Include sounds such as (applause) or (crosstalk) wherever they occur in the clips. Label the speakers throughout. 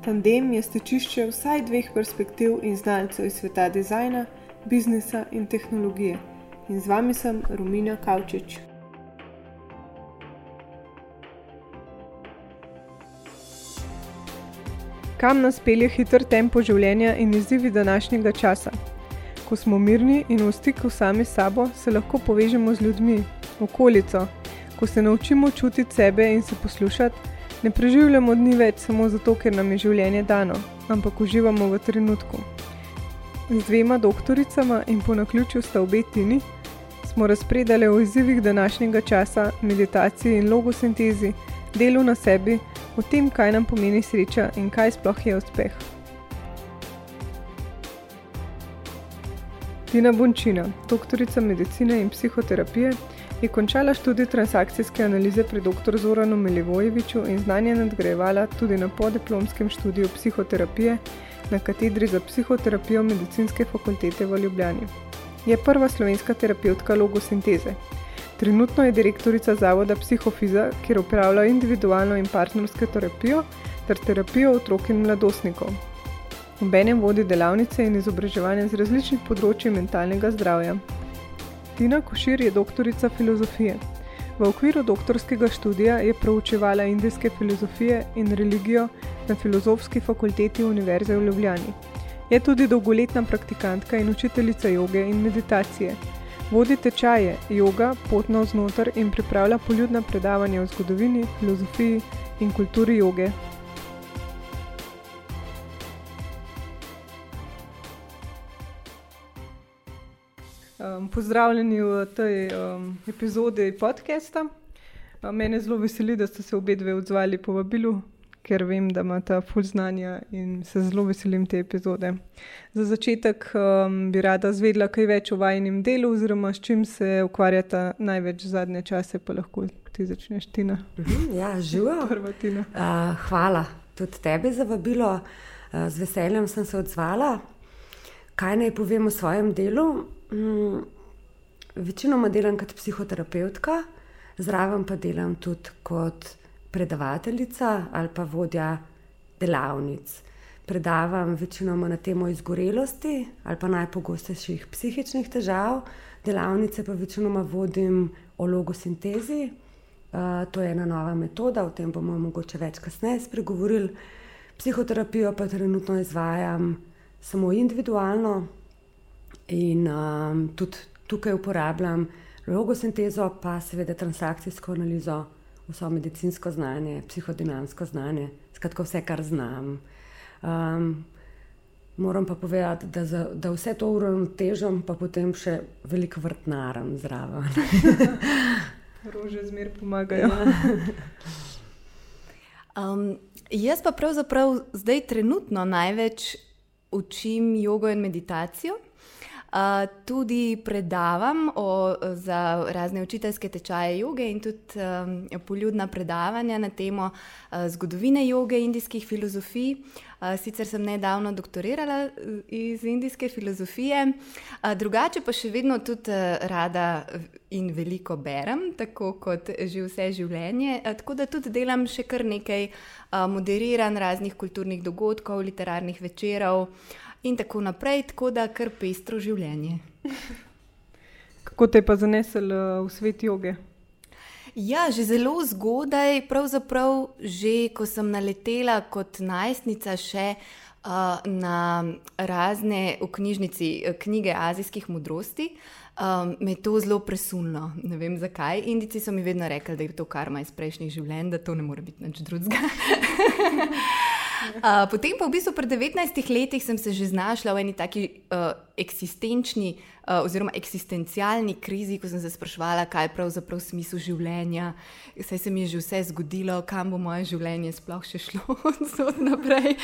Speaker 1: Tandem je stečišče vsaj dveh perspektiv in znalcev iz sveta dizajna, biznisa in tehnologije. In z vami sem Romina Kavčič. Kam nas pelje hiter tempo življenja in izzivi današnjega časa? Ko smo mirni in v stiku sami s sabo, se lahko povežemo z ljudmi, okolico. Ko se naučimo čutiti sebe in se poslušati, ne preživljamo dni več samo zato, ker nam je življenje dano, ampak uživamo v trenutku. Z dvema doktoricama in po naključju sta obe tini, smo razpredali o izzivih današnjega časa, meditaciji in logosintezi, delu na sebi, o tem, kaj nam pomeni sreča in kaj sploh je uspeh. Tina Bončina, doktorica medicine in psihoterapije, je končala študij transakcijske analize pri dr. Zoranu Milivojeviču in znanje nadgrajevala tudi na podiplomskem študiju psihoterapije na katedri za psihoterapijo medicinske fakultete v Ljubljani. Je prva slovenska terapeutka logosinteze. Trenutno je direktorica Zavoda Psihofiza, kjer upravlja individualno in partnersko terapijo ter terapijo otrok in mladostnikov. Obenem vodi delavnice in izobraževanje z različnih področji mentalnega zdravja. Tina Košir je doktorica filozofije. V okviru doktorskega študija je proučevala indijske filozofije in religijo na Filozofski fakulteti Univerze v Ljubljani. Je tudi dolgoletna praktikantka in učiteljica joge in meditacije. Vodi tečaje, joga, pot na vznoter in pripravlja poljudna predavanja o zgodovini, filozofiji in kulturi joge. Um, pozdravljeni v tej um, epizodi podcasta. Um, mene zelo veseli, da ste se obe dve odzvali po vabilu, ker vem, da imate ful znanja in se zelo veselim te epizode. Za začetek um, bi rada zvedla kaj več o vajnem delu, oziroma s čim se ukvarjate največ zadnje čase, pa lahko ti začneš, Tina.
Speaker 2: Mhm, ja, živijo. (laughs) Uh, hvala tudi tebi za vabilo. Uh, z veseljem sem se odzvala. Kaj naj povem o svojem delu? Mm, večinoma delam kot psihoterapeutka, zraven pa delam tudi kot predavateljica ali pa vodja delavnic. Predavam večinoma na temo izgorelosti ali pa najpogostejših psihičnih težav, delavnice pa večinoma vodim o logosintezi. Uh, to je ena nova metoda, o tem bomo mogoče več kasneje spregovorili. Psihoterapijo pa trenutno izvajam samo individualno, In um, tudi tukaj uporabljam logosintezo, pa seveda transakcijsko analizo, vso medicinsko znanje, psihodinamsko znanje, skratka vse, kar znam. Um, moram pa povedati, da, za, da vse to uravnotežim, pa potem še veliko vrtnaram zraven. (laughs)
Speaker 1: Rože zmer pomagajo. (laughs)
Speaker 3: um, jaz pa pravzaprav zdaj trenutno največ učim jogo in meditacijo tudi predavam o, za razne učiteljske tečaje joge in tudi um, poljudna predavanja na temo uh, zgodovine joge, indijskih filozofij. Uh, sicer sem nedavno doktorirala iz indijske filozofije, uh, drugače pa še vedno tudi uh, rada in veliko berem, tako kot že vse življenje. Tako da tudi delam še kar nekaj uh, moderiran raznih kulturnih dogodkov, literarnih večerov. In tako naprej, tako da kar pestro življenje.
Speaker 1: Kako te je pa zanesel eh, v svet joge?
Speaker 3: Ja, že zelo zgodaj, pravzaprav že ko sem naletela kot najstnica še uh, na razne v knjižnici eh, knjige azijskih modrosti. Um, me je to zelo presunilo, ne vem zakaj. Indici so mi vedno rekli, da je to karma iz prejšnjih življenj, da to ne more biti nič drugega. (laughs) Potem pa v bistvu pred 19 leti sem se že znašla v eni taki uh, eksistenčni uh, oziroma eksistencialni krizi, ko sem se sprašvala, kaj je pravzaprav smisel življenja, saj se mi je že vse zgodilo, kam bo moje življenje sploh še šlo (laughs) od naprej.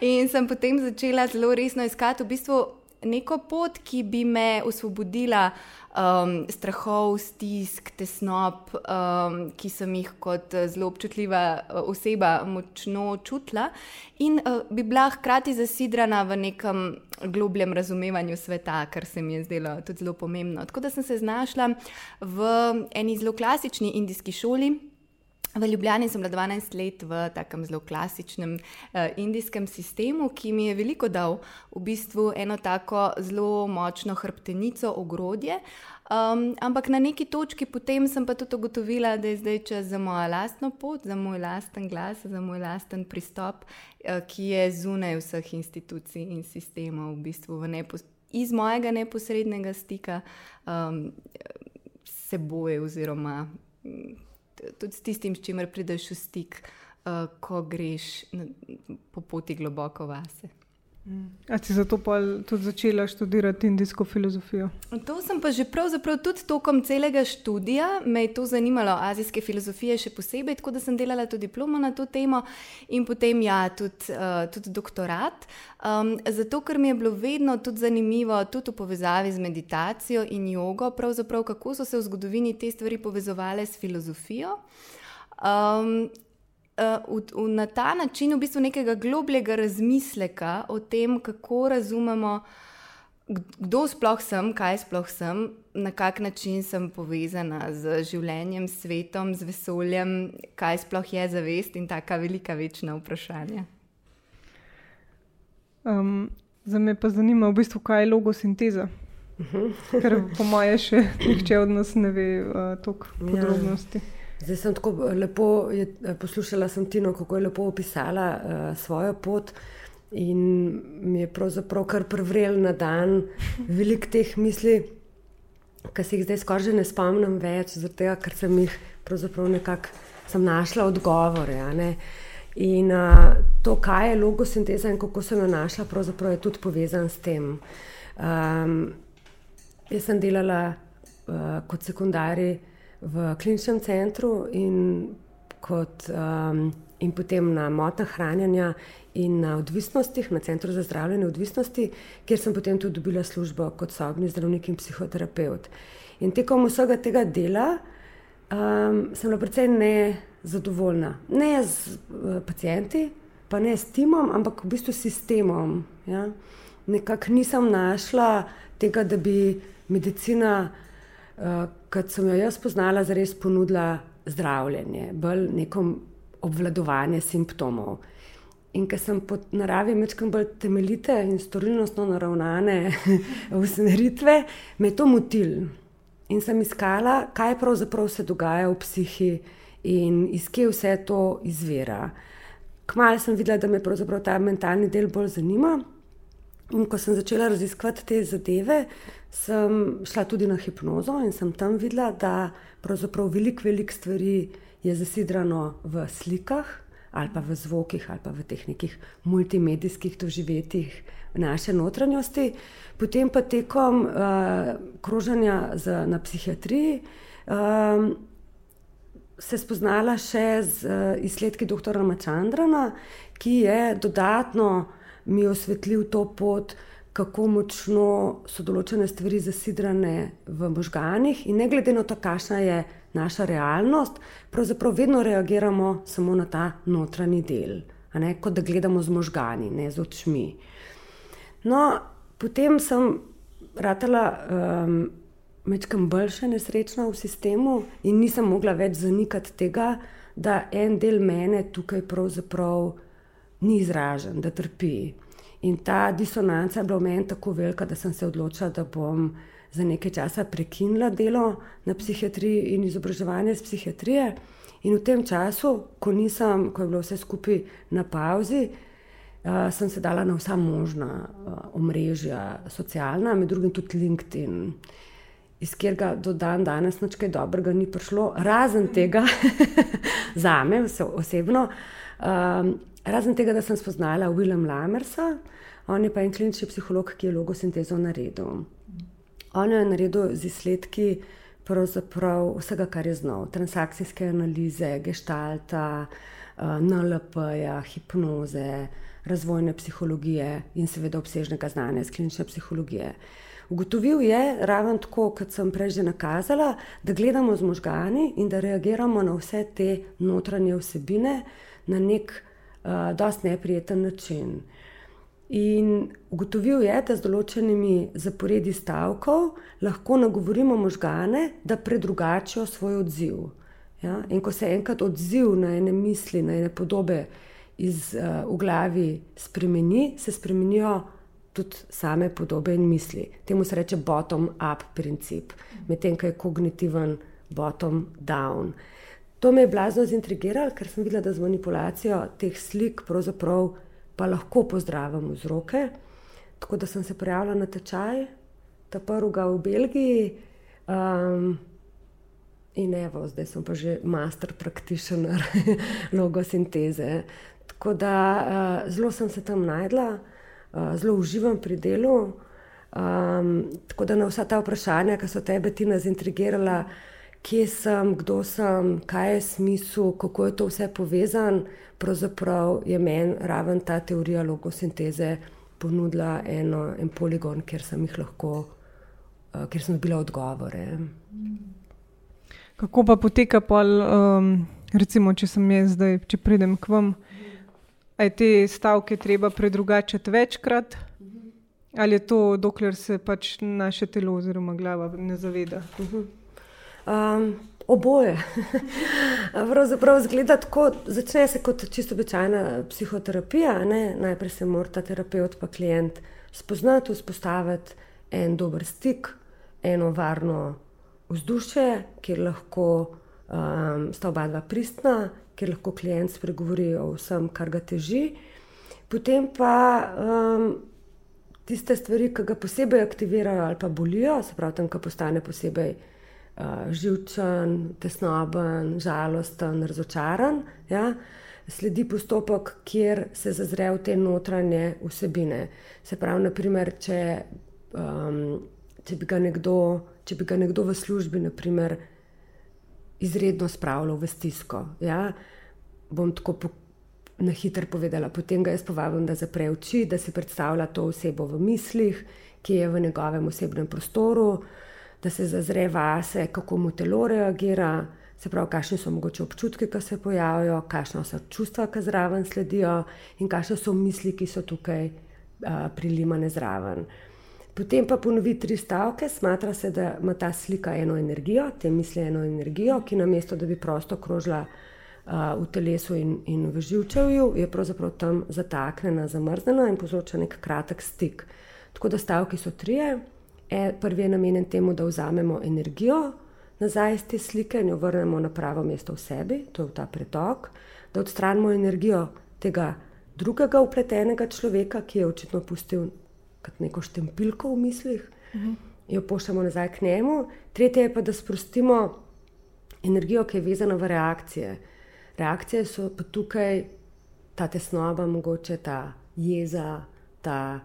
Speaker 3: In sem potem začela zelo resno iskati v bistvu neko pot, ki bi me osvobodila um, strahov, stisk, tesnob, um, ki sem jih kot uh, zelo občutljiva uh, oseba močno čutila, in uh, bi bila hkrati zasidrana v nekem globljem razumevanju sveta, kar se mi je zdelo tudi zelo pomembno. Tako da sem se znašla v eni zelo klasični indijski šoli. V Ljubljani sem bila 12 let v takem zelo klasičnem uh, indijskem sistemu, ki mi je veliko dal v bistvu eno tako zelo močno hrbtenico, ogrodje. Um, ampak na neki točki potem sem pa tudi ugotovila, da je zdaj čas za mojo lastno pot, za moj lasten glas, za moj lasten pristop, uh, ki je zunaj vseh institucij in sistemov, v bistvu v iz mojega neposrednega stika um, seboj oziroma tudi s tistim, s čimer prideš v stik, uh, ko greš na, po poti globoko vase.
Speaker 1: A si zato tudi začela študirati indijsko filozofijo?
Speaker 3: To sem pa že pravzaprav tudi tokom celega študija. Me je to zanimalo, azijske filozofije še posebej, tako da sem delala tudi diplomo na to temo in potem ja, tudi, uh, tudi doktorat. Um, zato, ker mi je bilo vedno tudi zanimivo, tudi v povezavi z meditacijo in jogo, kako so se v zgodovini te stvari povezovale s filozofijo. Um, v, v, na ta način v bistvu nekega globljega razmisleka o tem, kako razumemo, kdo sploh sem, kaj sploh sem, na kak način sem povezana z življenjem, svetom, z vesoljem, kaj sploh je zavest in taka velika večna vprašanja.
Speaker 1: Um, za me pa zanima, v bistvu, kaj je logosinteza. Mhm. Ker po mojem, še (clears throat) nihče od nas ne ve uh, toliko ja. podrobnosti. Ja.
Speaker 2: Zdaj sem tako lepo je, poslušala sem Tino, kako je lepo opisala uh, svojo pot. In mi je pravzaprav kar prevrel na dan veliko teh misli, ki se jih zdaj skoraj ne spomnim več, zato ker sem jih pravzaprav nekako našla odgovore. In uh, to, kaj je logosinteza in kako sem jo našla, pravzaprav je tudi povezan s tem. Um, jaz sem delala uh, kot sekundarij v kliničnem centru in, kot, um, in potem na motah hranjenja in na odvisnostih, na centru za zdravljenje odvisnosti, kjer sem potem tudi dobila službo kot sobni zdravnik in psihoterapeut. In tekom vsega tega dela um, sem bila precej nezadovoljna. Ne z uh, pacijenti, pa ne s timom, ampak v bistvu s sistemom. Ja? Nekako nisem našla tega, da bi medicina uh, kot sem jo jaz poznala, zares ponudila zdravljenje, bolj neko obvladovanje simptomov. In ker sem po naravi večkrat bolj temeljite in storilnostno naravnane (laughs) usmeritve, me je to motil. In sem iskala, kaj pravzaprav se dogaja v psihi in iz kje vse to izvira. Kmalu sem videla, da me ta mentalni del bolj zanima. In ko sem začela raziskovati te zadeve, sem šla tudi na hipnozo in sem tam videla, da pravzaprav veliko, veliko stvari je zasidrano v slikah ali pa v zvokih ali pa v teh nekih multimedijskih doživetjih naše notranjosti. Potem pa tekom uh, krožanja z, na psihiatriji. Um, Se spoznala še z uh, izsledki dr. Mačandrana, ki je dodatno mi osvetlil to pot, kako močno so določene stvari zasidrane v možganjih, in ne glede na to, kakšna je naša realnost, pravzaprav vedno reagiramo samo na ta notranji del, ne, kot da gledamo z možgani, ne z očmi. No, potem sem ratala. Um, Mečkam bolj še nesrečna v sistemu in nisem mogla več zanikati tega, da en del mene tukaj pravzaprav ni izražen, da trpi. In ta disonanca je bila v meni tako velika, da sem se odločila, da bom za nekaj časa prekinila delo na psihiatriji in izobraževanje z psihiatrije. In v tem času, ko, nisem, ko je bilo vse skupaj na pauzi, uh, sem se dala na vsa možna uh, omrežja, socialna, med drugim tudi LinkedIn, iz katerega do dan danes nič kaj dobrega ni prišlo, razen tega, (laughs) za me osebno. Um, Razen tega, da sem spoznala Willem Lamersa, on je pa en klinični psiholog, ki je logosintezo naredil. On je naredil z izsledki vsega, kar je znal: transakcijske analize, gestalta, eh, NLP-ja, hipnoze, razvojne psihologije in seveda obsežnega znanja iz klinične psihologije. Ugotovil je, ravno tako, kot sem prej že nakazala, da gledamo z možgani in da reagiramo na vse te notranje vsebine na nek način uh, dosti neprijeten način. In ugotovil je, da z določenimi zaporedi stavkov lahko nagovorimo možgane, da predrugačijo svoj odziv. Ja? In ko se enkrat odziv na ene misli, na ene podobe iz, uh, v glavi spremeni, se spremenijo tudi same podobe in misli. Temu se reče bottom-up princip, medtem ko je kognitiven bottom-down. To me je blazno zintrigiralo, ker sem videla, da z manipulacijo teh slik pravzaprav pa lahko pozdravim vzroke. Tako da sem se prijavila na tečaj, ta prvega v Belgiji. Um, in evo, zdaj sem pa že master practitioner (laughs) logosinteze. Tako da uh, zelo sem se tam najdla, uh, zelo uživam pri delu. Um, tako da na vsa ta vprašanja, ki so tebe ti nas intrigirala, kje sem, kdo sem, kaj je smisel, kako je to vse povezano, pravzaprav je meni raven ta teorija logosinteze ponudila eno, en poligon, kjer sem jih lahko, uh, kjer sem dobila odgovore.
Speaker 1: Kako pa poteka, pol, um, recimo, če sem jaz zdaj, če pridem k vam, ali te stavke treba predrugačiti večkrat, ali je to, dokler se pač naše telo oziroma glava ne zaveda?
Speaker 2: Um, oboje. (laughs) Pravzaprav zgleda tako, začne se kot čisto običajna psihoterapija. Ne? Najprej se mora ta terapeut pa klient spoznati, vzpostaviti en dober stik, eno varno vzdušje, kjer lahko um, sta oba dva pristna, kjer lahko klient spregovori o vsem, kar ga teži. Potem pa um, tiste stvari, ki ga posebej aktivirajo ali pa bolijo, se pravi, tam, ki postane posebej živčen, tesnoben, žalosten, razočaran. Ja? Sledi postopek, kjer se zazrejo te notranje vsebine. Se pravi, naprimer, če, um, če, bi nekdo, če bi ga nekdo v službi naprimer, izredno spravljal v stisko. Ja? Bom tako po, na hitro povedala. Potem ga jaz povabim, da zapre oči, da si predstavlja to osebo v mislih, ki je v njegovem osebnem prostoru da se zazre vase, kako mu telo reagira, se pravi, kakšni so mogoče občutki, ki se pojavijo, kakšna so čustva, ki zraven sledijo in kakšne so misli, ki so tukaj uh, prilimane zraven. Potem pa ponovi tri stavke, smatra se, da ima ta slika eno energijo, te misli eno energijo, ki na mesto, da bi prosto krožila uh, v telesu in, in v živčevju, je pravzaprav tam zataknjena, zamrznjena in povzroča nek kratek stik. Tako da stavki so trije. E, prvi je namenjen temu, da vzamemo energijo nazaj iz te slike in jo vrnemo na pravo mesto v sebi, to je v ta pretok, da odstranimo energijo tega drugega upletenega človeka, ki je očitno pustil neko štempilko v mislih in jo pošljemo nazaj k njemu. Tretje je pa, da sprostimo energijo, ki je vezana v reakcije. Reakcije so pa tukaj ta tesnoba, mogoče ta jeza, ta.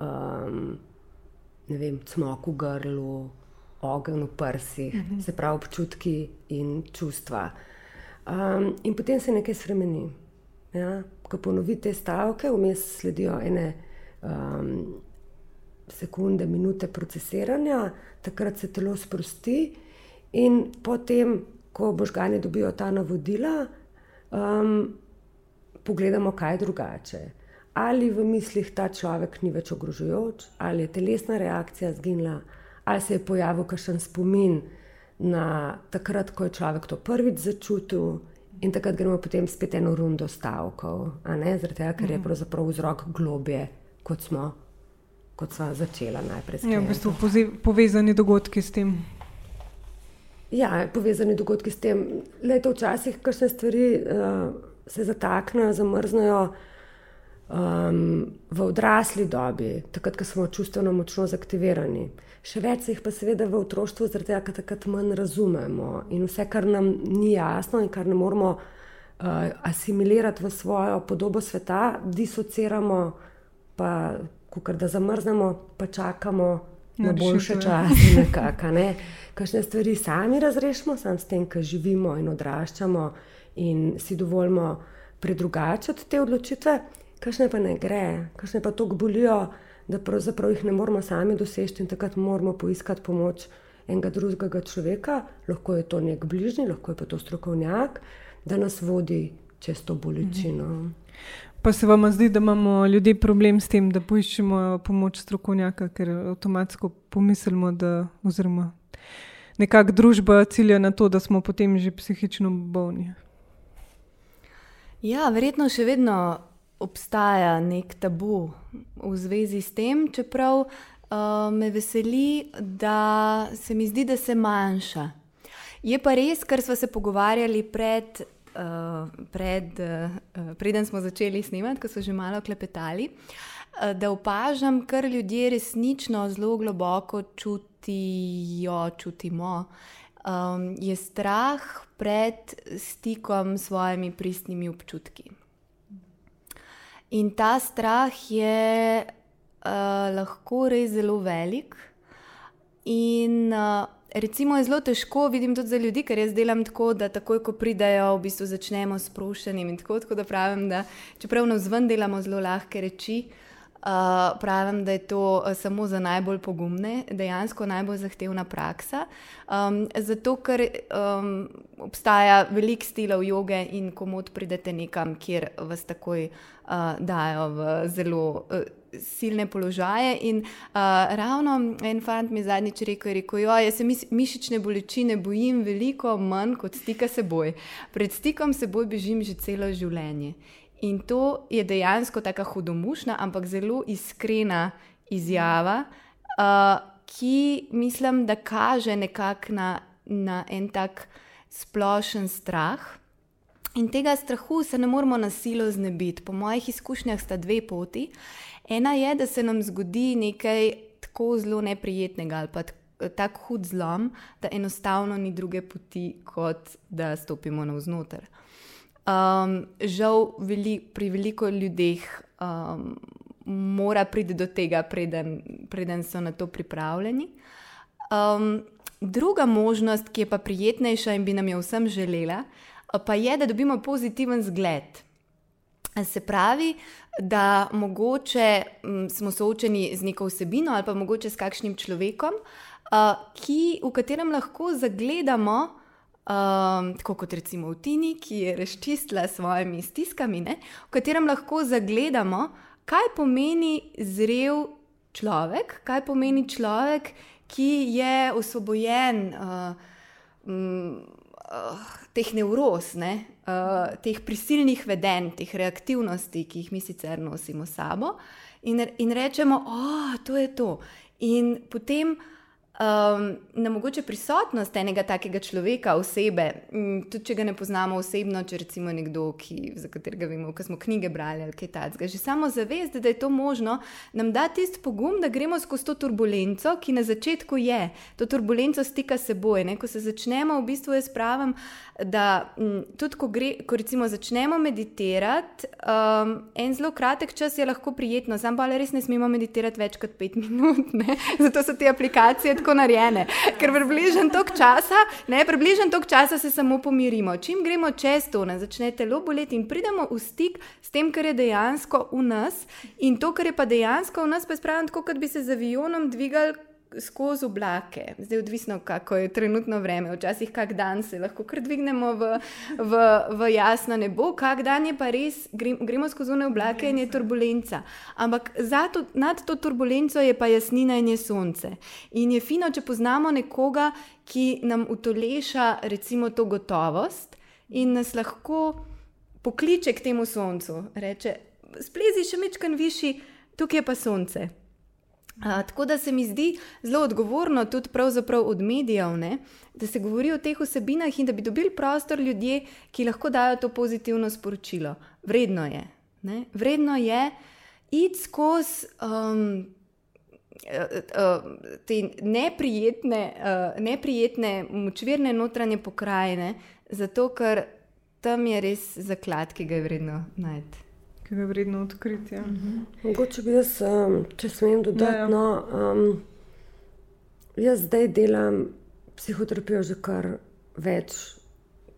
Speaker 2: Um, ne vem, cmok v grlu, ogenj v prsih, uh mhm. -huh. se pravi občutki in čustva. Um, in potem se nekaj spremeni. Ja? Ko ponovite stavke, vmes sledijo ene um, sekunde, minute procesiranja, takrat se telo sprosti, in potem, ko možgani dobijo ta navodila, um, pogledamo, kaj je drugače ali v mislih ta človek ni več ogrožujoč, ali je telesna reakcija zginila, ali se je pojavil kakšen spomin na takrat, ko je človek to prvič začutil. In takrat gremo potem spet eno rundo stavkov, zaradi tega, ker je mhm. pravzaprav vzrok globje, kot smo, kot smo začeli najprej.
Speaker 1: Ja, v bistvu povezani dogodki s tem.
Speaker 2: Ja, povezani dogodki s tem. Lejte, včasih, ko se stvari uh, se zataknejo, zamrznejo, uh, um, v odrasli dobi, takrat, ko smo čustveno močno zaktivirani. Še več se jih pa seveda v otroštvu, zaradi tega, ker takrat manj razumemo in vse, kar nam ni jasno in kar ne moramo uh, asimilirati v svojo podobo sveta, disociramo, pa kar da zamrznemo, pa čakamo na boljše čase. (laughs) Nekaka, ne? Kakšne stvari sami razrešimo, sam s tem, kar živimo in odraščamo in si dovolimo predrugačiti te odločitve kakšne pa ne gre, kakšne pa tako bolijo, da pravzaprav jih ne moramo sami doseči in takrat moramo poiskati pomoč enega drugega človeka, lahko je to nek bližnji, lahko je pa to strokovnjak, da nas vodi čez to bolečino. Mhm.
Speaker 1: Pa se vam zdi, da imamo ljudje problem s tem, da poiščemo pomoč strokovnjaka, ker avtomatsko pomislimo, da, oziroma, nekako družba cilja na to, da smo potem že psihično bolni.
Speaker 3: Ja, verjetno še vedno obstaja nek tabu v zvezi s tem, čeprav uh, me veseli, da se mi zdi, da se manjša. Je pa res, kar smo se pogovarjali pred, uh, pred, uh, preden smo začeli snemati, ko smo že malo klepetali, uh, da opažam, kar ljudje resnično zelo globoko čutijo, čutimo. Um, je strah pred stikom s svojimi pristnimi občutki. In ta strah je uh, lahko res zelo velik, in uh, Recimo je zelo težko, vidim tudi za ljudi, ker jaz delam tako, da takoj, ko pridejo, v bistvu začnemo s prošenjem. In tako, tako da pravim, da čeprav na vzven delamo zelo lahke reči, uh, pravim, da je to uh, samo za najbolj pogumne, dejansko najbolj zahtevna praksa. Um, zato, ker um, obstaja velik stilov joge in komod pridete nekam, kjer vas takoj uh, dajo v zelo. Uh, silne položaje. In uh, ravno en fant mi zadnjič rekel: rekel jo, Jaz se mišične bolečine bojim veliko manj kot stika seboj. Pred stikom seboj bežim že celo življenje. In to je dejansko tako hudomušna, ampak zelo iskrena izjava, uh, ki mislim, da kaže nekako na, na en tak splošen strah. In tega strahu se ne moramo na silo znebiti. Po mojih izkušnjah sta dve poti. Ena je, da se nam zgodi nekaj tako zelo neprijetnega ali pa tako hud zlom, da enostavno ni druge poti, kot da stopimo navznoter. Um, žal, veli, pri veliko ljudeh um, mora priti do tega, preden, preden so na to pripravljeni. Um, druga možnost, ki je pa prijetnejša in bi nam jo vsem želela, pa je, da dobimo pozitiven zgled. Se pravi, da mogoče m, smo soočeni z neko vsebino ali pa mogoče s kakšnim človekom, uh, ki, v katerem lahko zagledamo, um, tako kot recimo v Tini, ki je razčistila s svojimi stiskami, ne, v katerem lahko zagledamo, kaj pomeni zrel človek, kaj pomeni človek, ki je osvobojen. Uh, m, uh, teh nevroz, ne, uh, teh prisilnih vedenj, teh reaktivnosti, ki jih mi sicer nosimo sabo, in, in rečemo, da oh, to je to. In potem um, na mogoče prisotnost enega takega človeka, osebe, tudi če ga ne poznamo osebno, če recimo nekdo, ki, za katerega vemo, da smo knjige brali ali kaj takega, že samo zavest, da je to možno, nam da tisti pogum, da gremo skozi to turbulenco, ki na začetku je, to turbulenco stika seboj. Ne? Ko se začnemo, v bistvu jaz pravim, da m, tudi ko, gre, ko recimo začnemo meditirati, um, en zelo kratek čas je lahko prijetno, sam pa res ne smemo meditirati več kot pet minut, ne? (laughs) zato so te aplikacije tako narejene. Ker približen tok časa, ne, približen tok časa se samo pomirimo. Čim gremo čez to, ne, začne telo boleti in pridemo v stik s tem, kar je dejansko v nas in to, kar je pa dejansko v nas, pa je spravljeno tako, kot bi se z avionom dvigali skozi oblake, zdaj odvisno, kako je trenutno vreme, včasih kak dan se lahko kar dvignemo v, v, v jasno nebo, kak dan je pa res, gremo skozi one oblake in je turbulenca. Ampak zato, nad to turbulenco je pa jasnina in je sonce. In je fino, če poznamo nekoga, ki nam utoleša recimo to gotovost in nas lahko pokliče k temu soncu, reče, splezi še mečkan višji, tukaj je pa sonce tako da se mi zdi zelo odgovorno tudi od medijev, ne, da se govori o teh vsebinah in da bi dobili prostor ljudje, ki lahko dajo to pozitivno sporočilo. Vredno je. Ne, vredno je iti skozi. Um, Te neprijetne, uh, neprijetne, močvirne notranje pokrajine, zato ker tam je res zaklad, ki ga je vredno najti
Speaker 1: ki je vredno odkriti. Ja.
Speaker 2: Mhm. Mogoče bi jaz, um, če smem dodati, ja, ja. no, um, jaz zdaj delam psihoterapijo že kar več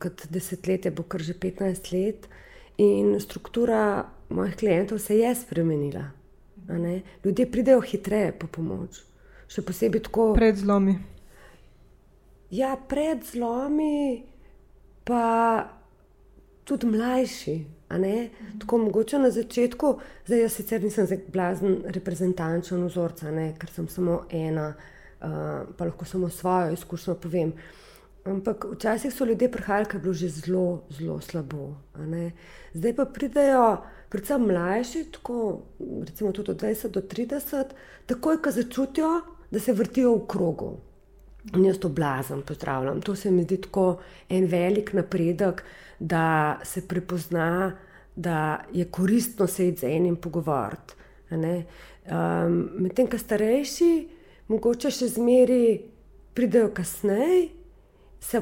Speaker 2: kot desetletje, bo kar že 15 let, in struktura mojih klientov se je spremenila. Ljudje pridejo hitreje po pomoč. Še posebej tako.
Speaker 1: Pred zlomi.
Speaker 2: Ja, pred zlomi, pa tudi mlajši. Tako mogoče na začetku, zdaj jaz sicer nisem blazen reprezentančen vzorca, ne? ker sem samo ena uh, pa lahko samo svojo izkušnjo povem. Ampak včasih so ljudje prihajali, ker je bilo že zelo, zelo slabo. Zdaj pa pridejo, predvsem mlajši, tako, recimo tudi od 20 do 30, takoj, ko začutijo, da se vrtijo v krogu. In jaz to blazem pozdravljam. To se mi zdi tako en velik napredek, da se prepozna, da je koristno sedeti z enim pogovoriti. Um, Medtem, ko starejši, mogoče še zmeri pridejo kasneje,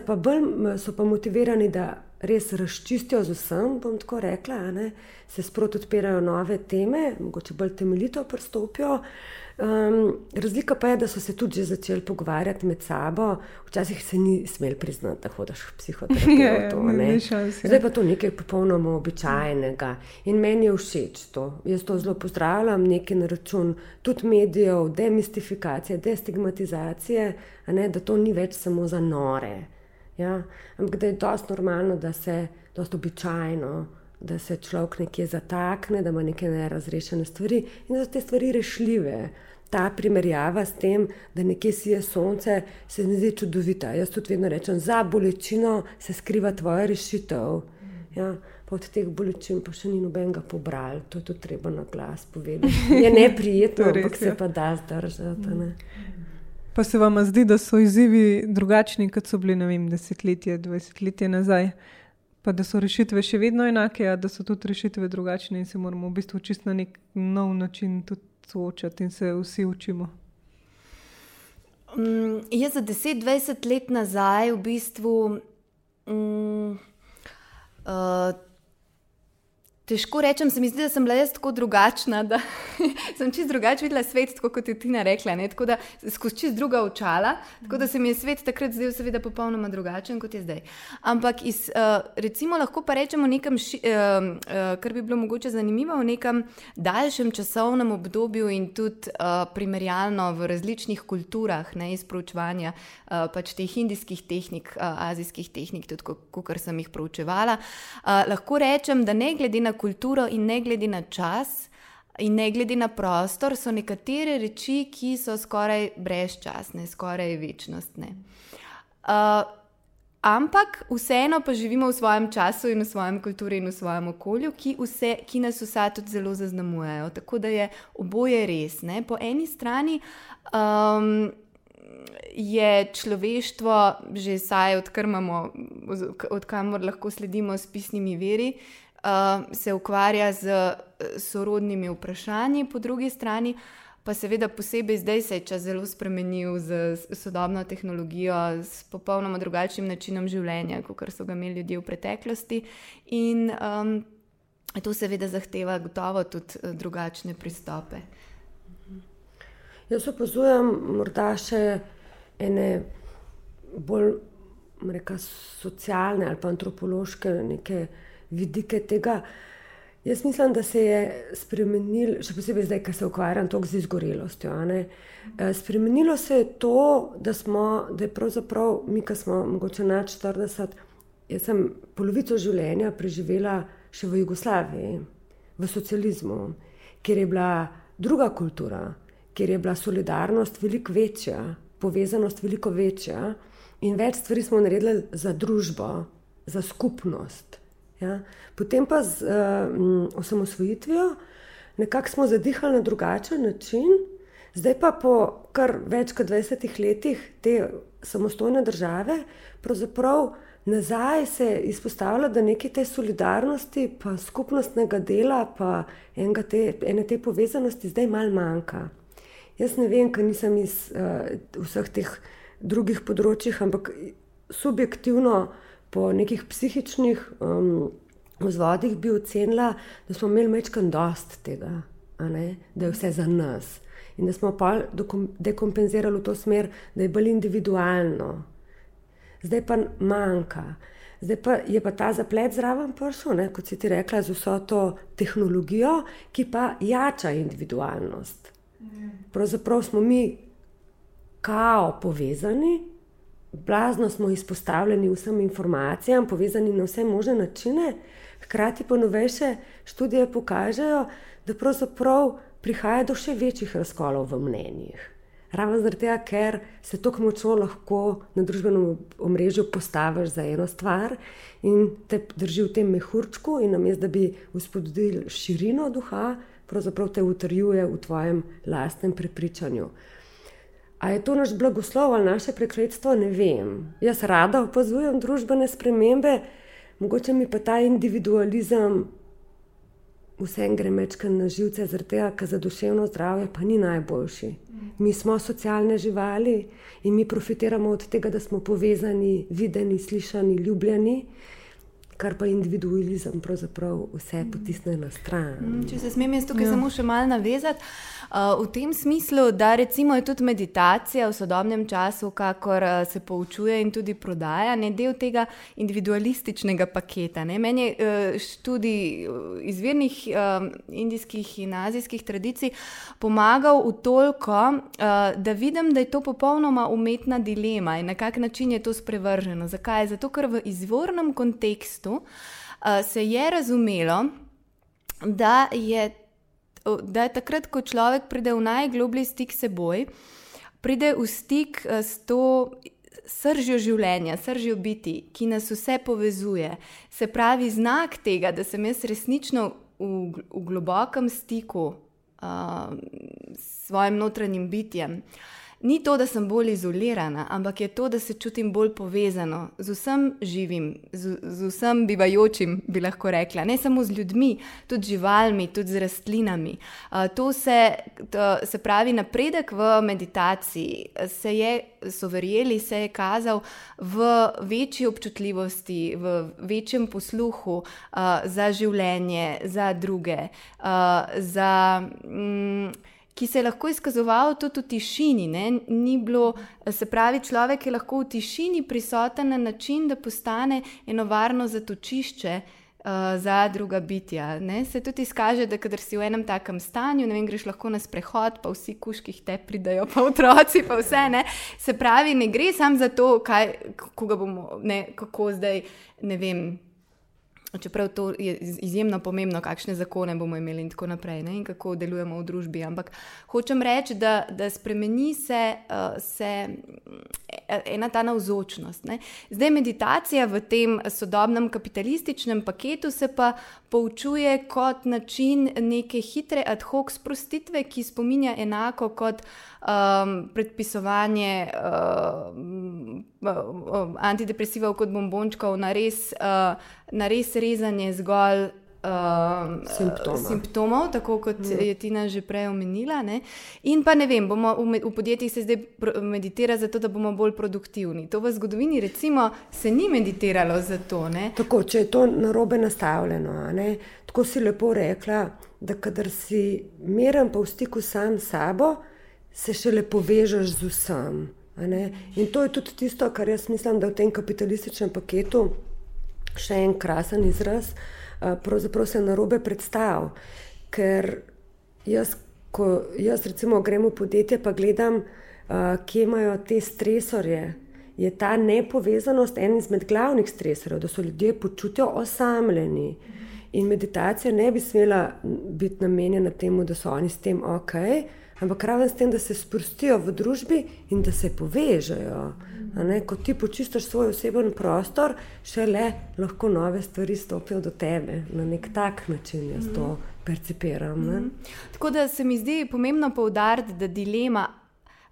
Speaker 2: pa bolj so pa motivirani, da res razčistijo z vsem, bom tako rekla, se sproti odpirajo nove teme, mogoče bolj temeljito pristopijo. Um, razlika pa je, da so se tudi že začeli pogovarjati med sabo, včasih se ni smel priznati, da hodiš v psihoterapijo. (laughs) Ja, Zdaj pa to nekaj popolnoma običajnega in meni je všeč to. Jaz to zelo pozdravljam, nekaj na račun tudi medijev, demistifikacije, destigmatizacije, ne, da to ni več samo za nore. Ja? Ampak da je dosti normalno, da se dosti običajno. Da se človek nekje zatakne, da ima neke nerazrešene stvari in da so te stvari rešljive ta primerjava s tem, da nekje sije sonce, se mi zdi čudovita. Jaz tudi vedno rečem, za bolečino se skriva tvoja rešitev. Ja, od teh bolečin pa še ni nobenega pobral, to je tudi treba na glas povedati. Je neprijetno, (laughs) ampak se ja. pa da zdržati. Ne?
Speaker 1: Pa se vam zdi, da so izzivi drugačni, kot so bili vem, desetletje, dvajsetletje nazaj, pa da so rešitve še vedno enake, a da so tudi rešitve drugačne in se moramo v bistvu čisto na nek nov način tudi soočati in se vsi učimo?
Speaker 3: Um, jaz za 10-20 let nazaj v bistvu um, uh, Težko rečem, se mi zdi, da sem bila jaz tako drugačna, da (laughs) sem čist drugače videla svet, kot je Tina rekla. Ne? Tako da skozi čist druga očala, tako da se mi je svet takrat zdel, seveda, popolnoma drugačen kot je zdaj. Ampak iz, uh, recimo, lahko pa rečemo nekam, ši, uh, uh, kar bi bilo mogoče zanimivo, v nekem daljšem časovnem obdobju in tudi uh, primerjalno v različnih kulturah, ne iz proučevanja uh, pač teh indijskih tehnik, uh, azijskih tehnik, tudi kot sem jih proučevala. Uh, lahko rečem, da ne glede na kulturo in ne glede na čas, in ne glede na prostor, so nekatere reči, ki so skoraj brezčasne, skoraj večnostne. Uh, ampak vseeno pa živimo v svojem času in v svojem kulturi in v svojem okolju, ki, vse, ki nas vsa tudi zelo zaznamujejo. Tako da je oboje res. Ne? Po eni strani. Um, Je človeštvo, že saj, odkamor lahko sledimo s pisnimi veri, uh, se ukvarja z eh, sorodnimi vprašanji, po drugi strani pa seveda posebej zdaj se je čas zelo spremenil z sodobno tehnologijo, s popolnoma drugačnim načinom življenja, kot so ga imeli ljudje v preteklosti. In um, to seveda zahteva gotovo tudi eh, drugačne pristope.
Speaker 2: Jaz opazujem morda še ene bolj reka, socialne ali pa antropološke neke vidike tega. Jaz mislim, da se je spremenil, še posebej zdaj, ko se ukvarjam toliko z izgorelostjo. Eh, spremenilo se je to, da smo, da je pravzaprav mi, ki smo morda na 40, jaz sem polovico življenja preživela še v Jugoslaviji, v socializmu, kjer je bila druga kultura, kjer je bila solidarnost veliko večja, povezanost veliko večja in več stvari smo naredili za družbo, za skupnost. Ja. Potem pa z uh, osamosvojitvijo nekako smo zadihali na drugačen način, zdaj pa po kar več kot 20 letih te samostojne države, pravzaprav nazaj se izpostavlja, da nekaj te solidarnosti, pa skupnostnega dela, pa te, ene te povezanosti zdaj malo manjka. Jaz ne vem, ker nisem iz uh, vseh teh drugih področjih, ampak subjektivno po nekih psihičnih um, vzvodih bi ocenila, da smo imeli večkrat dost tega, da je vse za nas. In da smo pa dekompenzirali v to smer, da je bolj individualno. Zdaj pa manjka. Zdaj pa je pa ta zaplet zraven prišel, kot si ti rekla, z vso to tehnologijo, ki pa jača individualnost. Pravzaprav smo mi kao povezani, blazno smo izpostavljeni vsem informacijam, povezani na vse možne načine, hkrati pa novejše študije pokažejo, da pravzaprav prihaja do še večjih razkolov v mnenjih. Ravno zaradi tega, ker se tako močno lahko na družbenem omrežju postaviš za eno stvar in te drži v tem mehurčku, in namesto da bi uspodbudil širino duha, pravzaprav te utrjuje v tvojem lastnem prepričanju. A je to naš blagoslov ali naše prekletstvo, ne vem. Jaz rada opazujem družbene spremembe, mogoče mi pa ta individualizem vsem gre mečken na živce, zaradi tega, ker za duševno zdravje pa ni najboljši. Mi smo socialne živali in mi profitiramo od tega, da smo povezani, videni, slišani, ljubljeni. Kar pa individualizem pravzaprav vse potisne na stran.
Speaker 3: Mm, če se smem jaz tukaj ja. samo še malo navezati. Uh, v tem smislu, da recimo je tudi meditacija v sodobnem času, kakor uh, se poučuje in tudi prodaja, ne del tega individualističnega paketa. Ne? Meni je uh, študij izvirnih indijskih in azijskih tradicij pomagal v toliko, da vidim, da je to popolnoma umetna dilema in na kak način je to sprevrženo. Zakaj? Zato, ker v izvornem kontekstu se je razumelo, da je da je takrat, ko človek pride v najgloblji stik s seboj, pride v stik eh, s to sržjo življenja, sržjo biti, ki nas vse povezuje. Se pravi, znak tega, da sem jaz resnično v, v globokem stiku uh, s svojim notranjim bitjem. Uh, ni to, da sem bolj izolirana, ampak je to, da se čutim bolj povezano z vsem živim, z, z vsem bivajočim, bi lahko rekla. Ne samo z ljudmi, tudi živalmi, tudi z rastlinami. To, se, to se pravi, napredek v meditaciji se je, so verjeli, se je kazal v večji občutljivosti, v večjem posluhu uh, za življenje, za druge. Uh, za, mm, ki se je lahko izkazoval tudi v tišini. Bilo, se pravi, človek je lahko v tišini prisoten na način, da postane eno varno zatočišče. Uh, za druga bitja. Ne? Se tudi izkaže, da kadar si v enem takem stanju, ne vem, greš lahko na sprehod, pa vsi kuški te pridajo, pa otroci, pa vse. Ne? Se pravi, ne gre samo za to, kaj, bomo, ne, kako zdaj, ne vem. Čeprav to je izjemno pomembno, kakšne zakone bomo imeli in tako naprej, ne? in kako delujemo v družbi. Ampak hočem reči, da, da spremeni se, uh, se e, ena ta navzočnost. Ne? Zdaj, meditacija v tem sodobnem kapitalističnem paketu se pa poučuje kot način neke hitre ad hoc sprostitve, ki spominja enako kot um, predpisovanje um, antidepresivov kot bombončkov na res. Uh, na res rezanje zgolj uh,
Speaker 2: simptomov.
Speaker 3: simptomov, tako kot mm. je Tina že prej omenila. Ne? In pa ne vem, bomo, v, v podjetjih se zdaj meditira zato, da bomo bolj produktivni. To v zgodovini recimo se ni meditiralo zato. Ne?
Speaker 2: Tako, če je to narobe nastavljeno, tako si lepo rekla, da kadar si miren pa v stiku sam s sabo, se še lepo vežeš z vsem. In to je tudi tisto, kar jaz mislim, da v tem kapitalističnem paketu še en krasen izraz, pravzaprav se na robe predstavlja. Ker jaz, ko jaz recimo grem v podjetje, pa gledam, kje imajo te stresorje. Je ta nepovezanost en izmed glavnih stresorjev, da so ljudje počutijo osamljeni. In meditacija ne bi smela biti namenjena temu, da so oni s tem ok, ampak ravno s tem, da se sprostijo v družbi in da se povežejo. Ko ti počistiš svoj osebni prostor, šele lahko nove stvari stopijo do tebe. Na nek tak način jaz to mhm. percipiram. Mm.
Speaker 3: Tako da se mi zdi pomembno poudariti, da dilema.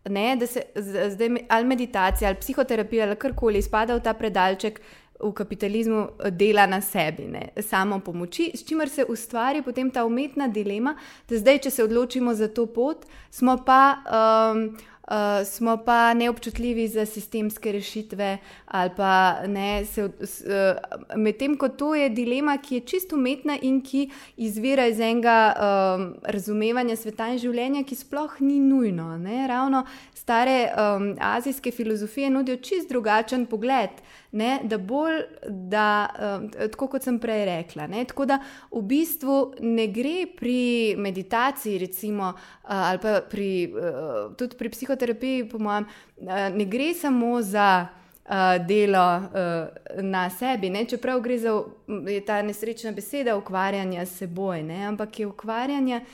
Speaker 3: Ne, da se zdaj ali meditacija ali psihoterapija ali karkoli spada v ta predalček v kapitalizmu, dela na sebi, ne, samo pomoči, s čimer se ustvari potem ta umetna dilema, da zdaj, če se odločimo za to pot, smo pa. Um, uh, smo pa neobčutljivi za sistemske rešitve, ali pa ne. Uh, Medtem ko to je dilema, ki je čisto umetna in ki izvira iz enega um, razumevanja sveta in življenja, ki sploh ni nujno. Ne? Ravno stare um, azijske filozofije nudijo čist drugačen pogled. Ne, da bolj, da, um, tako kot sem prej rekla. Ne, tako da v bistvu ne gre pri meditaciji, recimo, uh, ali pa pri, uh, tudi pri psihoterapiji, po mojem, uh, ne gre samo za uh, delo uh, na sebi, ne, čeprav gre za ta nesrečna beseda ukvarjanja s seboj, ne, ampak je ukvarjanje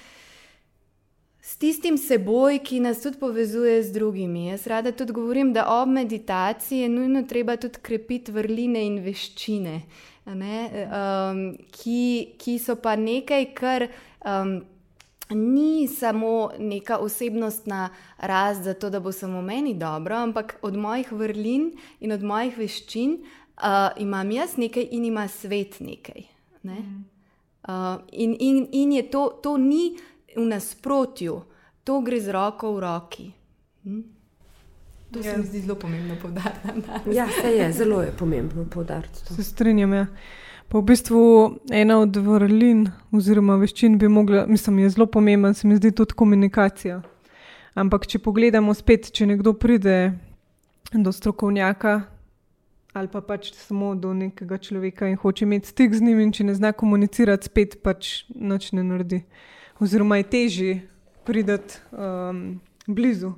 Speaker 3: s tistim seboj, ki nas tudi povezuje z drugimi. Jaz rada tudi govorim, da ob meditaciji je nujno treba tudi krepiti vrline in veščine, um, ki, ki so pa nekaj, kar. Um, Ni samo neka osebnostna rast za to, da bo samo meni dobro, ampak od mojih vrlin in od mojih veščin uh, imam jaz nekaj in ima svet nekaj. Ne? Uh, in, in, in je to, to ni v nasprotju, to gre z roko v roki. Hm? To se ja. mi zdi zelo pomembno povdariti.
Speaker 2: Ja, se je, (laughs) zelo je pomembno povdariti.
Speaker 1: Se strinjam. Ja. Pa v bistvu ena od vrlin, oziroma veščin, bi mogla, mislim, je zelo pomemben, se mi zdi tudi komunikacija. Ampak, če pogledamo spet, če nekdo pride do strokovnjaka ali pa pač samo do nekega človeka in hoče imeti stik z njim, in če ne zna komunicirati, spet pač noč ne naredi. Oziroma je težje prideti um, blizu.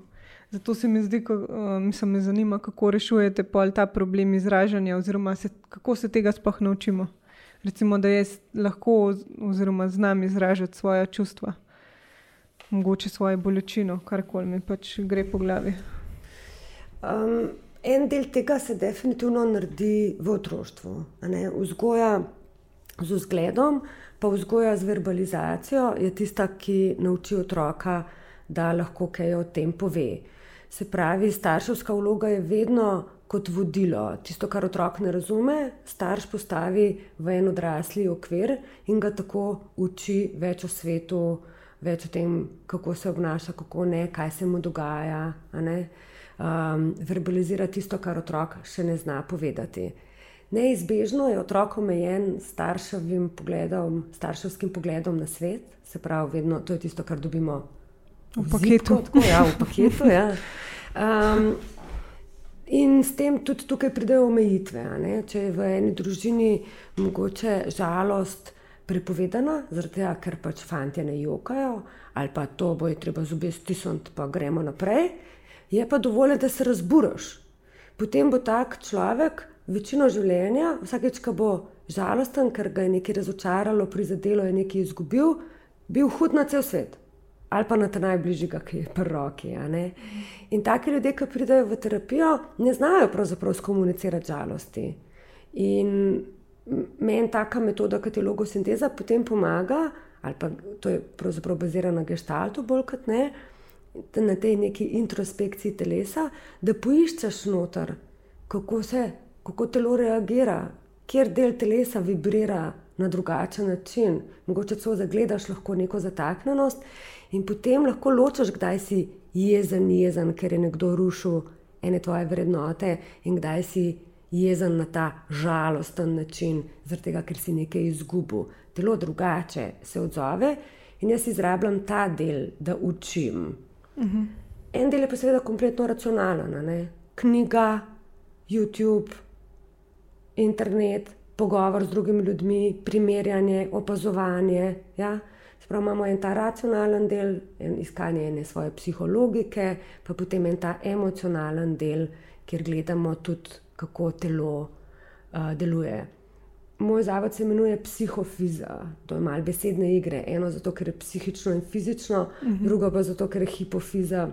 Speaker 1: Zato se mi zdi, da uh, me zanima, kako rešujete ta problem izražanja, oziroma se, kako se tega sploh naučimo. Recimo, da jaz lahko, oziroma znam izražati svoje čustva, mogoče svojo bolečino, karkoli mi pač gre po glavi.
Speaker 2: Um, en del tega se definitivno naredi v otroštvu. Vzgoja z vzgledom, pa vzgoja z verbalizacijo je tista, ki nauči otroka, da lahko kaj o tem pove. Se pravi, starševska vloga je vedno kot vodilo. Tisto, kar otrok ne razume, starš postavi v en odrasli okvir in ga tako uči več o svetu, več o tem, kako se obnaša, kako ne, kaj se mu dogaja. Um, verbalizira tisto, kar otrok še ne zna povedati. Neizbežno je otrok omejen starševim pogledom, starševskim pogledom na svet, se pravi, vedno to je tisto, kar dobimo
Speaker 1: v, v paketu.
Speaker 2: Tako, ja, v paketu ja. um, in s tem tudi tukaj pridejo omejitve. Če je v eni družini mogoče žalost prepovedana, zaradi tega, ker pač fanti ne jokajo, ali pa to bo je treba zobe stisniti, pa gremo naprej, je pa dovolj, da se razburaš. Potem bo tak človek večino življenja, vsakeč, ko bo žalosten, ker ga je nekaj razočaralo, prizadelo, je nekaj izgubil, bil hud na cel svet. Ali pa na ta najbližjega, ki je pri roki. In taki ljudje, ki pridejo v terapijo, ne znajo pravzaprav skomunicirati žalosti. In meni taka metoda, kot je logosinteza, potem pomaga, ali pa to je pravzaprav bazirano na gestaltu, bolj kot ne, na tej neki introspekciji telesa, da poiščeš noter, kako se kako telo reagira, kjer del telesa vibrira na drugačen način. Mogoče celo zagledaš lahko neko zataknjenost in potem lahko ločiš, kdaj si jezen, jezen, ker je nekdo rušil ene tvoje vrednote in kdaj si jezen na ta žalosten način, zaradi tega, ker si nekaj izgubil. Telo drugače se odzove in jaz izrabljam ta del, da učim. Uh mhm. -huh. En del je pa seveda kompletno racionalen, knjiga, YouTube, internet, pogovor z drugimi ljudmi, primerjanje, opazovanje. Ja? Sprav imamo en ta racionalen del, en iskanje ene svoje psihologike, pa potem en ta emocionalen del, kjer gledamo tudi, kako telo uh, deluje. Moj zavod se imenuje psihofiza, to je malo besedne igre. Eno zato, ker je psihično in fizično, uh mhm. -huh. drugo pa zato, ker je hipofiza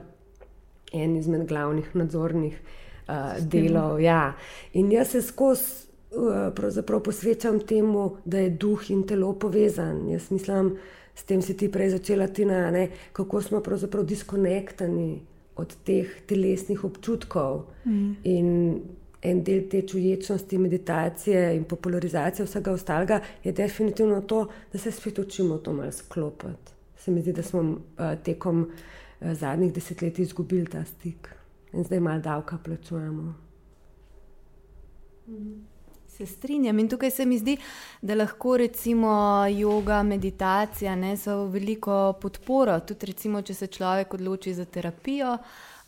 Speaker 2: en izmed glavnih nadzornih uh, delov. Ja. In jaz se skozi pravzaprav posvečam temu, da je duh in telo povezan. Jaz mislim, s tem si ti prej začela, Tina, ne, kako smo pravzaprav diskonektani od teh telesnih občutkov. Mm. In en del te čuječnosti, meditacije in popularizacije vsega ostalega je definitivno to, da se spet učimo to malo sklopiti. Se mi zdi, da smo uh, tekom uh, zadnjih desetletij izgubili ta stik in zdaj malo davka plačujemo.
Speaker 3: Mm. Se strinjam in tukaj se mi zdi, da lahko recimo yoga, meditacija ne, so veliko podporo. Tudi recimo, če se človek odloči za terapijo,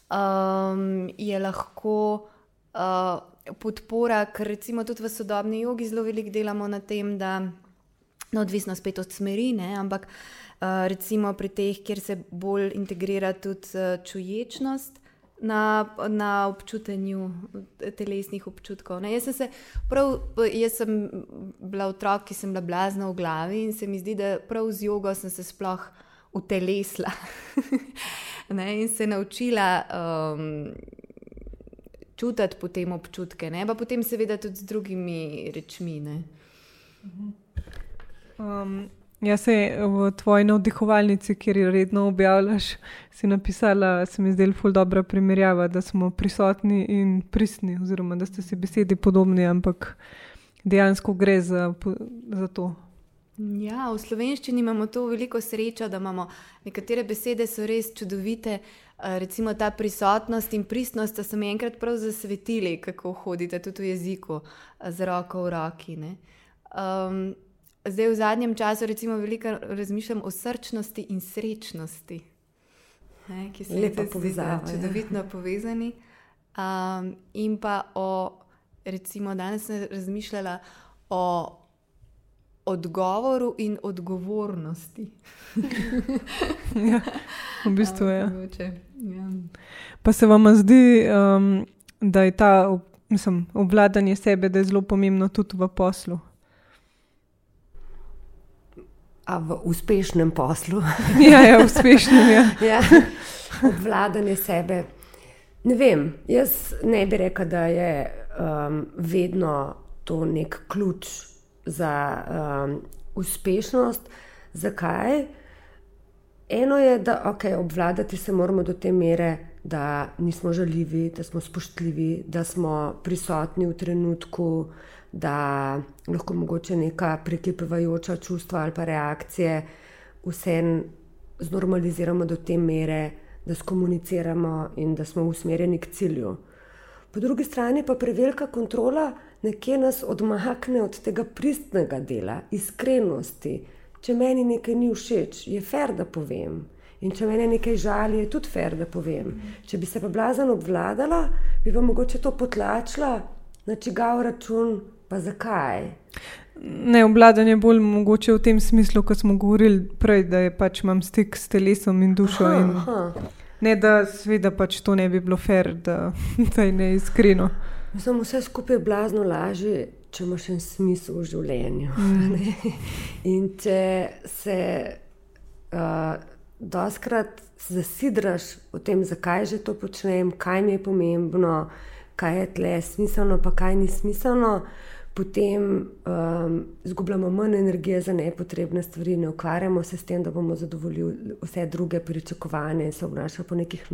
Speaker 3: um, je lahko uh, podpora, ker recimo tudi v sodobni jogi zelo veliko delamo na tem, da no, odvisno spet od smeri, ne, ampak uh, recimo pri teh, kjer se bolj integrira tudi uh, čuječnost na, na občutenju telesnih občutkov. Jaz sem, se, prav, jaz sem bila otrok, ki sem bila blazna v glavi in se mi zdi, da prav z jogo sem se sploh utelesla (laughs) in se naučila um, čutiti potem občutke, ne? pa potem seveda tudi z drugimi rečmi.
Speaker 1: Um, jaz se v tvoji navdihovalnici, kjer jo redno objavljaš, si napisala, se mi zdela ful dobra primerjava, da smo prisotni in pristni, oziroma da ste si besedi podobni, ampak dejansko gre za, za to.
Speaker 3: Ja, v slovenščini imamo to veliko srečo, da imamo nekatere besede, so res čudovite. Eh, recimo ta prisotnost in pristnost, da so mi enkrat prav zasvetili, kako hodite tudi v jeziku, eh, z roko v roki. Um, zdaj, v zadnjem času, recimo, veliko razmišljam o srčnosti in srečnosti, ne, ki so
Speaker 2: lepo povezani.
Speaker 3: Čudovitno povezani. Um, in pa o, recimo, danes sem razmišljala o odgovoru in odgovornosti. (laughs)
Speaker 1: ja, v bistvu je. Ja. Pa se vam zdi, um, da je ta mislim, obvladanje sebe zelo pomembno tudi v poslu?
Speaker 2: A v uspešnem poslu. (laughs)
Speaker 1: ja, ja, uspešnem. Ja. (laughs)
Speaker 2: ja. Obvladanje sebe. Ne vem, jaz ne bi rekel, da je um, vedno to nek ključ za um, uspešnost. Zakaj? Eno je, da okay, obvladati se moramo do te mere, da nismo žaljivi, da smo spoštljivi, da smo prisotni v trenutku, da lahko mogoče neka preklepevajoča čustva ali pa reakcije vse znormaliziramo do te mere, da skomuniciramo in da smo usmerjeni k cilju. Po drugi strani pa prevelika kontrola nekje nas odmakne od tega pristnega dela, iskrenosti. Če meni nekaj ni všeč, je fer, da povem. In če me nekaj žali, je tudi fer, da povem. Če bi se pa blazen obvladala, bi pa mogoče to potlačila na čigav račun, pa zakaj.
Speaker 1: Ne, obvladanje je bolj mogoče v tem smislu, kot smo govorili prej, da je pač imam stik s telesom in dušo. Aha, in aha. Ne, da seveda pač to ne bi bilo fer, da, (laughs) da je neiskreno.
Speaker 2: Samo vse skupaj je blazno lažje, če imaš en smisel v življenju. Mm. In če se uh, doskrat zasidraš v tem, zakaj že to počnem, kaj mi je pomembno, kaj je tle smiselno, pa kaj ni smiselno. Potem um, izgubljamo manj energije za nepotrebne stvari, ne ukvarjamo se s tem, da bomo zadovoljili vse druge pričakovanja in se obnašamo po nekih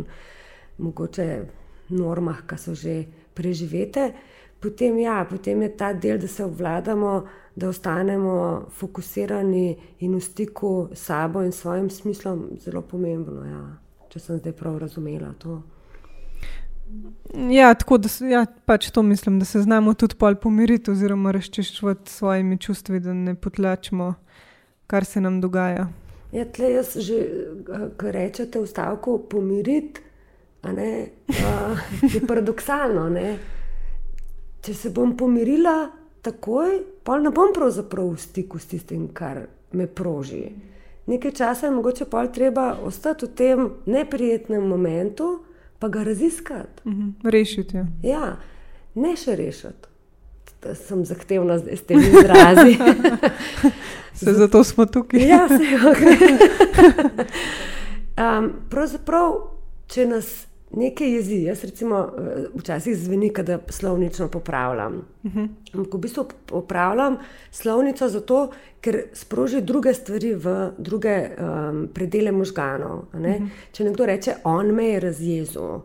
Speaker 2: mogoče normah, ki so že preživete, potem, ja, potem je ta del, da se obvladamo, da ostanemo fokusirani in v stiku s sabo in svojim smislom, zelo pomembno. Ja, če sem zdaj prav razumela to.
Speaker 1: Ja, tako da ja, pač to mislim, da se znamo tudi pol pomiriti, oziroma razčiščevati s svojimi čustvi, da ne potlačimo, kar se nam dogaja.
Speaker 2: Ja, tle jaz že, kar rečete v stavku, pomiriti ne, uh, (laughs) je paradoksalno. Ne? Če se bom pomirila takoj, pa ne bom pravzaprav v stiku s tistim, kar me proži. Nekaj časa je mogoče pa treba ostati v tem neprijetnem momentu, pa ga raziskati. Uh
Speaker 1: mhm, -huh. Rešiti. Ja.
Speaker 2: ja, ne še rešiti. Da sem zahtevna zdaj s temi izrazi. (laughs)
Speaker 1: se zato smo tukaj.
Speaker 2: ja, se je ok. (laughs) um, pravzaprav, če nas nekaj jezi. Jaz recimo eh, včasih zveni, da slovnično popravljam. Uh mhm. -huh. V bistvu popravljam slovnico zato, ker sproži druge stvari v druge um, predele možganov. Uh mhm. -huh. Če nekdo reče, on me je razjezil,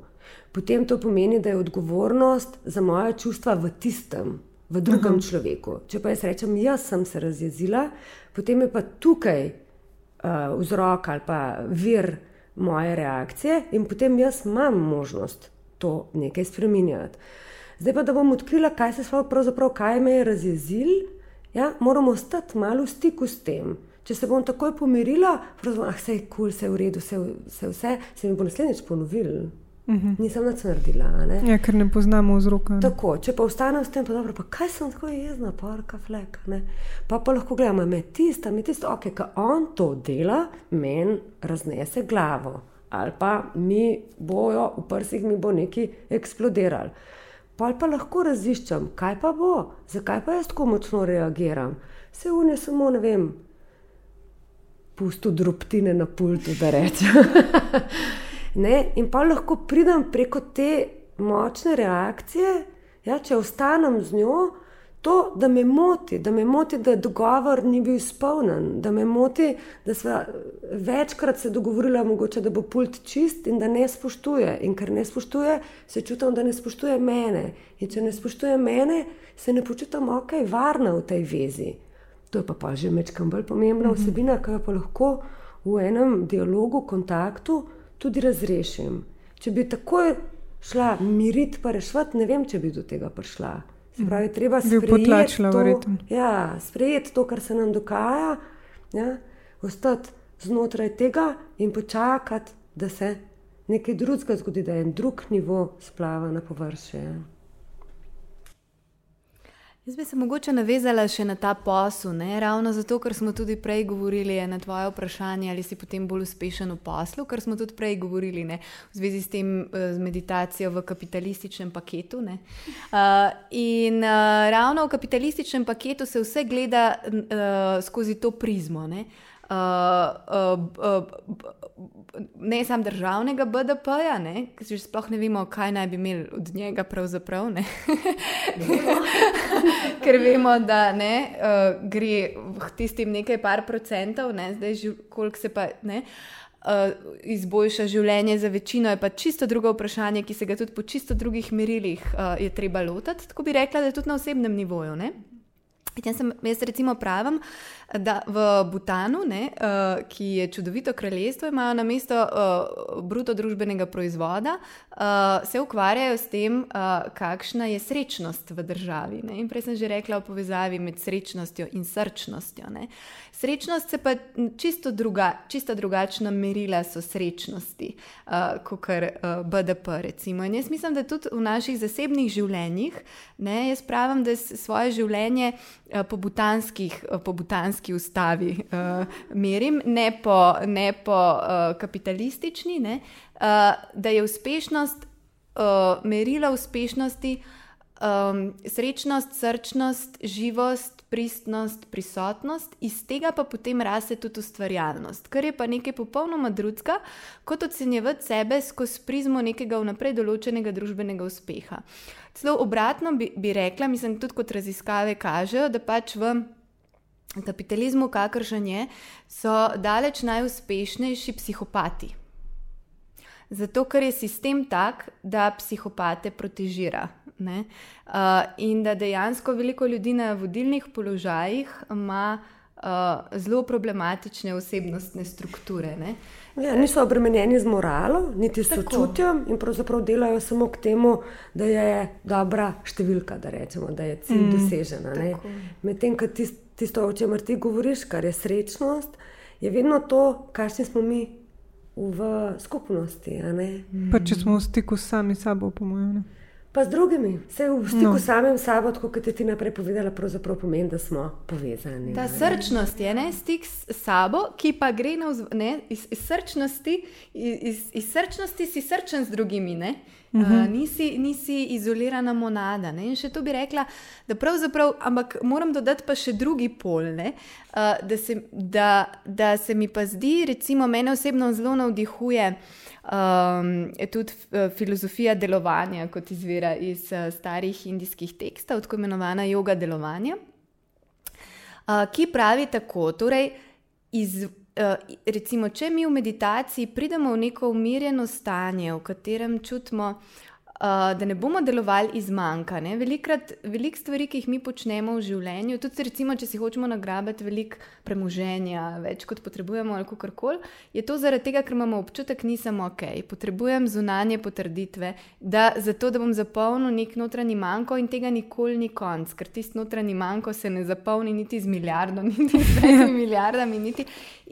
Speaker 2: potem to pomeni, da je odgovornost za moje čustva v tistem. V drugem uh -huh. človeku. Če pa jaz rečem, jaz sem se razjezila, potem je pa tukaj uh, vzrok ali pa vir uh, moje reakcije in potem jaz imam možnost to nekaj spremenjati. Zdaj pa, da bom odkrila, kaj se sploh pravzaprav, kaj me je razjezil, ja, moramo ostati malo v stiku s tem. Če se bom takoj pomirila, da ah, je kul, vse je v redu, vse, vse, vse se mi bo naslednjič ponovil. Uh mhm. -huh. Nisem nič naredila. Ne?
Speaker 1: Ja, ker ne poznamo vzroka.
Speaker 2: Tako, če pa ostanem s tem, pa, dobro, pa kaj sem tako jezna, porka, flek. Ne? Pa pa lahko gledamo, me tista, me tista, ok, ki on to dela, meni raznese glavo. Ali pa mi bojo, v prsih mi bo neki eksplodirali. Pa pa lahko raziščem, kaj pa bo, zakaj pa jaz tako močno reagiram. Vse unije samo ne vem. pusto drobtine na pultu, da rečem. (laughs) in pa lahko pridem preko te močne reakcije, ja, če ostanem z njo. To, da me moti, da me moti, da dogovor ni bil izpolnjen, da me moti, da smo večkrat se dogovorili, mogoče, da bo pult čist in da ne spoštuje. In ker ne spoštuje, se čutim, da ne spoštuje mene. In če ne spoštuje mene, se ne počutim ok, varna v tej vezi. To je pa, pa že mečkam bolj pomembna mhm. vsebina, ki jo pa lahko v enem dialogu, kontaktu tudi razrešim. Če bi takoj šla miriti, pa rešiti, ne vem, če bi do tega prišla. Pravi, treba sprejeti to, ja, sprejeti to, kar se nam dogaja, ja, ostati znotraj tega in počakati, da se nekaj drugega zgodi, da je en drug nivo splava na površje.
Speaker 3: Jaz bi se mogoče navezala še na ta posel, ne? ravno zato, ker smo tudi prej govorili na tvoje vprašanje, ali si potem bolj uspešen v poslu, ker smo tudi prej govorili ne? v zvezi s tem eh, z meditacijo v kapitalističnem paketu. Uh, (laughs) in uh, ravno v kapitalističnem paketu se vse gleda uh, skozi to prizmo. Ne? Uh, uh, uh, ne samo državnega BDP-ja, ki že sploh ne vemo, kaj naj bi imeli od njega, pravzaprav. (laughs) Ker vemo, da ne, uh, gre v tistim nekaj par procentov, ne, zdaj koliko se pa ne. Uh, izboljša življenje za večino, je pa čisto drugo vprašanje, ki se ga tudi po čisto drugih merilih uh, je treba lotiti. Tako bi rekla, da je tudi na osebnem nivoju. Jaz, sem, jaz recimo pravim, da v Butanu, ne, uh, ki je čudovito kraljestvo, imajo na mesto uh, bruto družbenega proizvoda, uh, se ukvarjajo s tem, uh, kakšna je srečnost v državi. Ne. In prej sem že rekla o povezavi med srečnostjo in srčnostjo. Ne. Srečnost se pa čisto, druga, čisto drugačna merila so srečnosti, uh, kot kar uh, BDP. Recimo. In jaz mislim, da tudi v naših zasebnih življenjih, ne, jaz pravim, da svoje življenje po butanskih. Uh, po britanski ustavi uh, merim, ne po, ne po uh, kapitalistični, ne, uh, da je uspešnost, uh, merila uspešnosti, um, srečnost, srčnost, živost, pristnost, prisotnost, iz tega pa potem raste tudi ustvarjalnost, kar je pa nekaj popolnoma drugega, kot ocenjevati sebe skozi prizmo nekega vnaprej določenega družbenega uspeha. Celo obratno bi, bi rekla, mislim, tudi kot raziskave kažejo, da pač v kapitalizmu, kakršen je, so daleč najuspešnejši psihopati. Zato, ker je sistem tak, da psihopate protežira. Ne? Uh, in da dejansko veliko ljudi na vodilnih položajih ima uh, zelo problematične osebnostne strukture.
Speaker 2: Ja, niso obremenjeni z moralo, niti s čutjem, in pravzaprav delajo samo k temu, da je dobra številka, da rečemo, da je cilj mm, dosežen. Medtem, ko tisti tisto, o čemer ti govoriš, kar je srečnost, je vedno to, kakšni smo mi v skupnosti.
Speaker 1: Pa če smo v stiku sami s sabo, po mojem.
Speaker 2: Pa z drugimi, vse v stiku no. samim sabo, kot je ti naprej povedala, pravzaprav pomeni, da smo povezani.
Speaker 3: Ta ne? srčnost je ne, stik s sabo, ki pa gre ne, iz, iz, srčnosti, iz, iz srčnosti, si srčen z drugimi. Ne? Uh -huh. uh, nisi, nisi izolirana monada. Ne? In še to bi rekla, da pravzaprav, ampak moram dodati pa še drugi pol. Uh, da, se, da, da se mi pa zdi, recimo, mene osebno zelo navdihuje um, tudi uh, filozofija delovanja, kot izvira iz uh, starih indijskih tekstov, tako imenovana yoga delovanja, uh, ki pravi tako. Torej, iz, uh, recimo, če mi v meditaciji pridemo v neko umirjeno stanje, v katerem čutimo, uh, da ne bomo delovali iz manjka. Velikrat, veliko stvari, ki jih mi počnemo v življenju, tudi recimo, če si hočemo nagrabiti veliko premoženja, več kot potrebujemo, ali kar koli, je to zaradi tega, ker imamo občutek, da nisem ok, potrebujem zunanje potrditve, da, zato, da bom zapolnil nek notranji manjko in tega nikoli ni konc, ker tisti notranji manjko se ne zapolni niti z milijardo, (laughs) niti z petimi milijardami. Niti.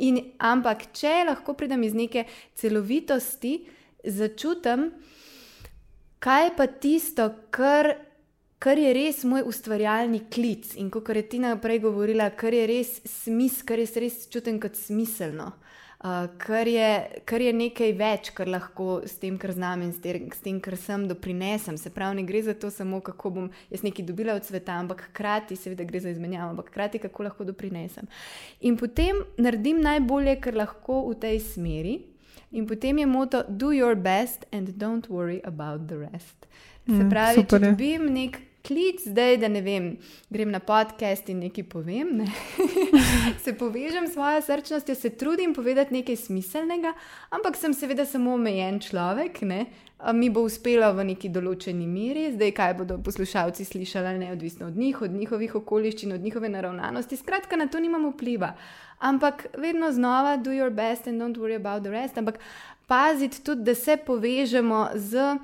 Speaker 3: In, ampak, če lahko pridem iz neke celovitosti, začutim, kaj je pa tisto, kar, kar je res moj ustvarjalni klic in kot je Tina prej govorila, kar je res smisel, kar jaz res čutim kot smiselno. Uh, kar, je, kar je nekaj več, kar lahko s tem, kar znam in s tem, s tem kar sem, doprinesem. Se pravi, ne gre za to samo, kako bom jaz nekaj dobila od sveta, ampak hkrati, seveda, gre za izmenjavo, ampak hkrati, kako lahko doprinesem. In potem naredim najbolje, kar lahko v tej smeri. In potem je moto: Do your best and don't worry about the rest. Se mm, pravi, mm, če dobim nek klic, zdaj, da ne vem, grem na podcast in nekaj povem, ne? (laughs) se povežem s svojo srčnostjo, se trudim povedati nekaj smiselnega, ampak sem seveda samo omejen človek. Ne? Mi bo uspelo v neki določeni meri, zdaj kaj bodo poslušalci slišali, neodvisno od njih, od njihovih okoliščin, od njihove naravnanosti. Skratka, na to nimamo vpliva. Ampak vedno znova, do your best and don't worry about the rest. Ampak paziti tudi, da se povežemo z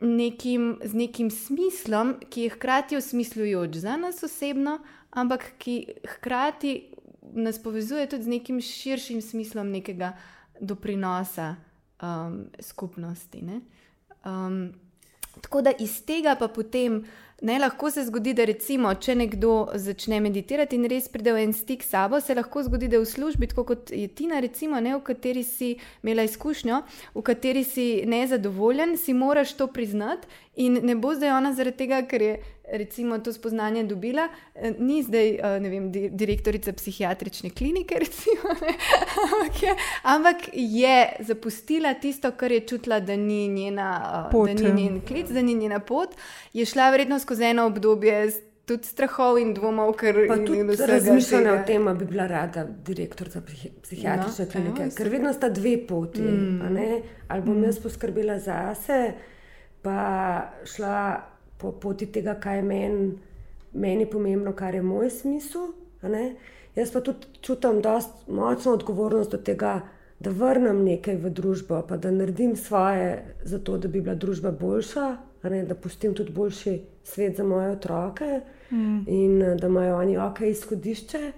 Speaker 3: nekim, z nekim smislom, ki je hkrati osmislujoč za nas osebno, ampak ki hkrati nas povezuje tudi z nekim širšim smislom nekega doprinosa um, skupnosti. Um, tako da iz tega pa potem. Ne, lahko se zgodi, da recimo, če nekdo začne meditirati in res pride v en stik s sabo, se lahko zgodi, da v službi, tako kot je Tina, recimo, ne, v kateri si imela izkušnjo, v kateri si nezadovoljen, si moraš to priznati in ne bo zdaj ona zaradi tega, ker je recimo to spoznanje dobila, eh, ni zdaj eh, vem, direktorica psihiatrične klinike, (laughs) recimo, ampak, je, ampak je zapustila tisto, kar je čutila, da ni, njena, eh, pot, da ni ja. njen klic, da ni njena pot, je šla verjetno skozi eno obdobje. Tudi strahov in dvomov, ker
Speaker 2: je bilo vse razmišljanje o tem, da bi bila rada direktorica psihiatrične no, klinike. Ker vedno sta dve poti. Mm. Ali bom mm. jaz poskrbela za sebe, pa šla po poti tega, kaj je meni, meni pomembno, kar je moj smisel. Jaz pa tudi čutim močno odgovornost do tega, da vrnem nekaj v družbo, pa da naredim svoje, zato da bi bila družba boljša, da pustim tudi boljši svet za moje otroke mm. in da imajo oni ok izhodišče.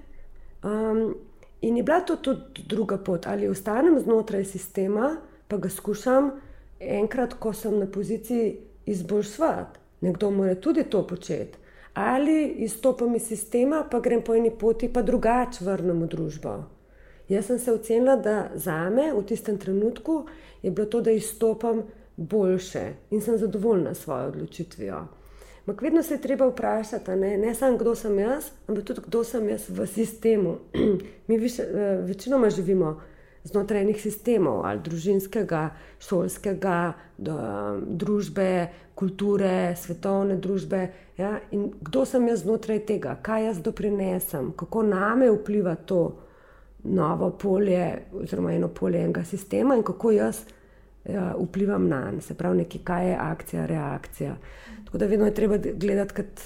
Speaker 2: Um, in je bila to tudi druga pot, ali ostanem znotraj sistema, pa ga skušam enkrat, ko sem na poziciji izboljšati, nekdo mora tudi to početi. Ali izstopam iz sistema, pa grem po eni poti, pa drugače vrnem v družbo. Jaz sem se ocenila, da za me v tistem trenutku je bilo to, da izstopam boljše in sem zadovoljna s svojo odločitvijo. Ampak vedno se je treba vprašati, ne, ne samo kdo sem jaz, ampak tudi kdo sem jaz v sistemu. (clears throat) Mi više, eh, večinoma živimo znotraj enih sistemov, ali družinskega, šolskega, do, družbe, kulture, svetovne družbe. Ja? In kdo sem jaz znotraj tega, kaj jaz doprinesem, kako name vpliva to novo polje, oziroma eno polje enega sistema in kako jaz ja, vplivam na njega, se pravi, nekaj, kaj je akcija, reakcija. Tako da vedno je treba gledati kot.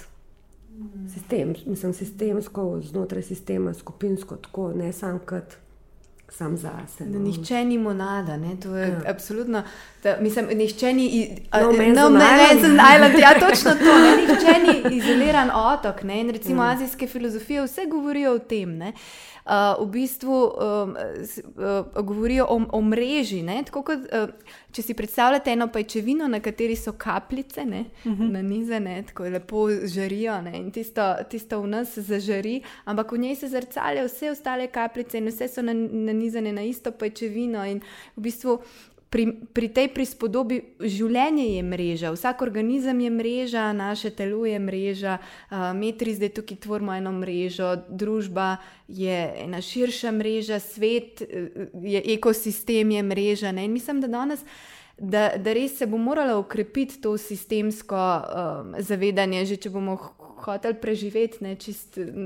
Speaker 2: Sistem, mislim, sistemsko, znotraj sistema, skupinsko, tako ne samo kot sam za sebe.
Speaker 3: No. Nihče ni monada, ne? to je ja. absolutno. Da, mislim, nihče ni
Speaker 2: izoliran.
Speaker 3: No, ja, točno to. Ne? (laughs) Nihče ni izoliran otok. Ne? In recimo ja. azijske filozofije vse govorijo o tem. Ne? V bistvu um, uh, govorijo o, o mreži. Kot, uh, če si predstavljate eno pajčevino, na kateri so kapljice, ne, uh mhm. -huh. na nizene, tako lepo žarijo, ne, in tisto, tisto v nas zažari, ampak v njej se zrcalijo vse ostale kapljice in vse so nanizane na isto pajčevino. In v bistvu pri, pri tej prispodobi življenje je mreža, vsak organizem je mreža, naše telo je mreža, uh, metri zdaj tukaj tvorimo eno mrežo, družba je ena širša mreža, svet je ekosistem, je mreža. Ne? In mislim, da danes. Da, da res se bo moralo ukrepiti to sistemsko um, zavedanje, že če bomo hoteli preživeti ne,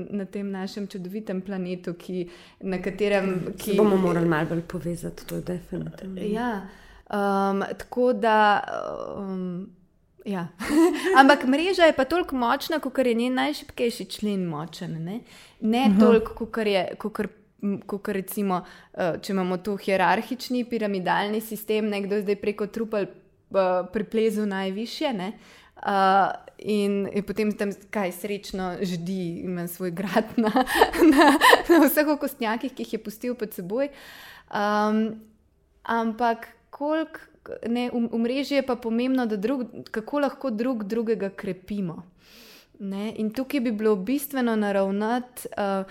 Speaker 3: na tem našem čudovitem planetu, ki, na katerem.
Speaker 2: Ki bomo morali malo bolj povezati, to je definitivno.
Speaker 3: Ja, um, tako da. Um, Ja. (laughs) Ampak mreža je pa toliko močna, kot je njen najšipkejši člen močen. Ne, ne uh -huh. toliko, kot je. Kot recimo, uh, če imamo tu hierarhični, piramidalni sistem, nekdo zdaj preko trupel uh, priplezel najviše, uh, Uh, in, in potem tam kaj srečno ždi, ima svoj grad na, (laughs) na, na vseh okostnjakih, ki jih je pustil pod seboj. Um, ampak koliko, ne, v, v mreži je pa pomembno, drug, kako lahko drug drugega krepimo. Ne? In tukaj bi bilo bistveno naravnati, uh,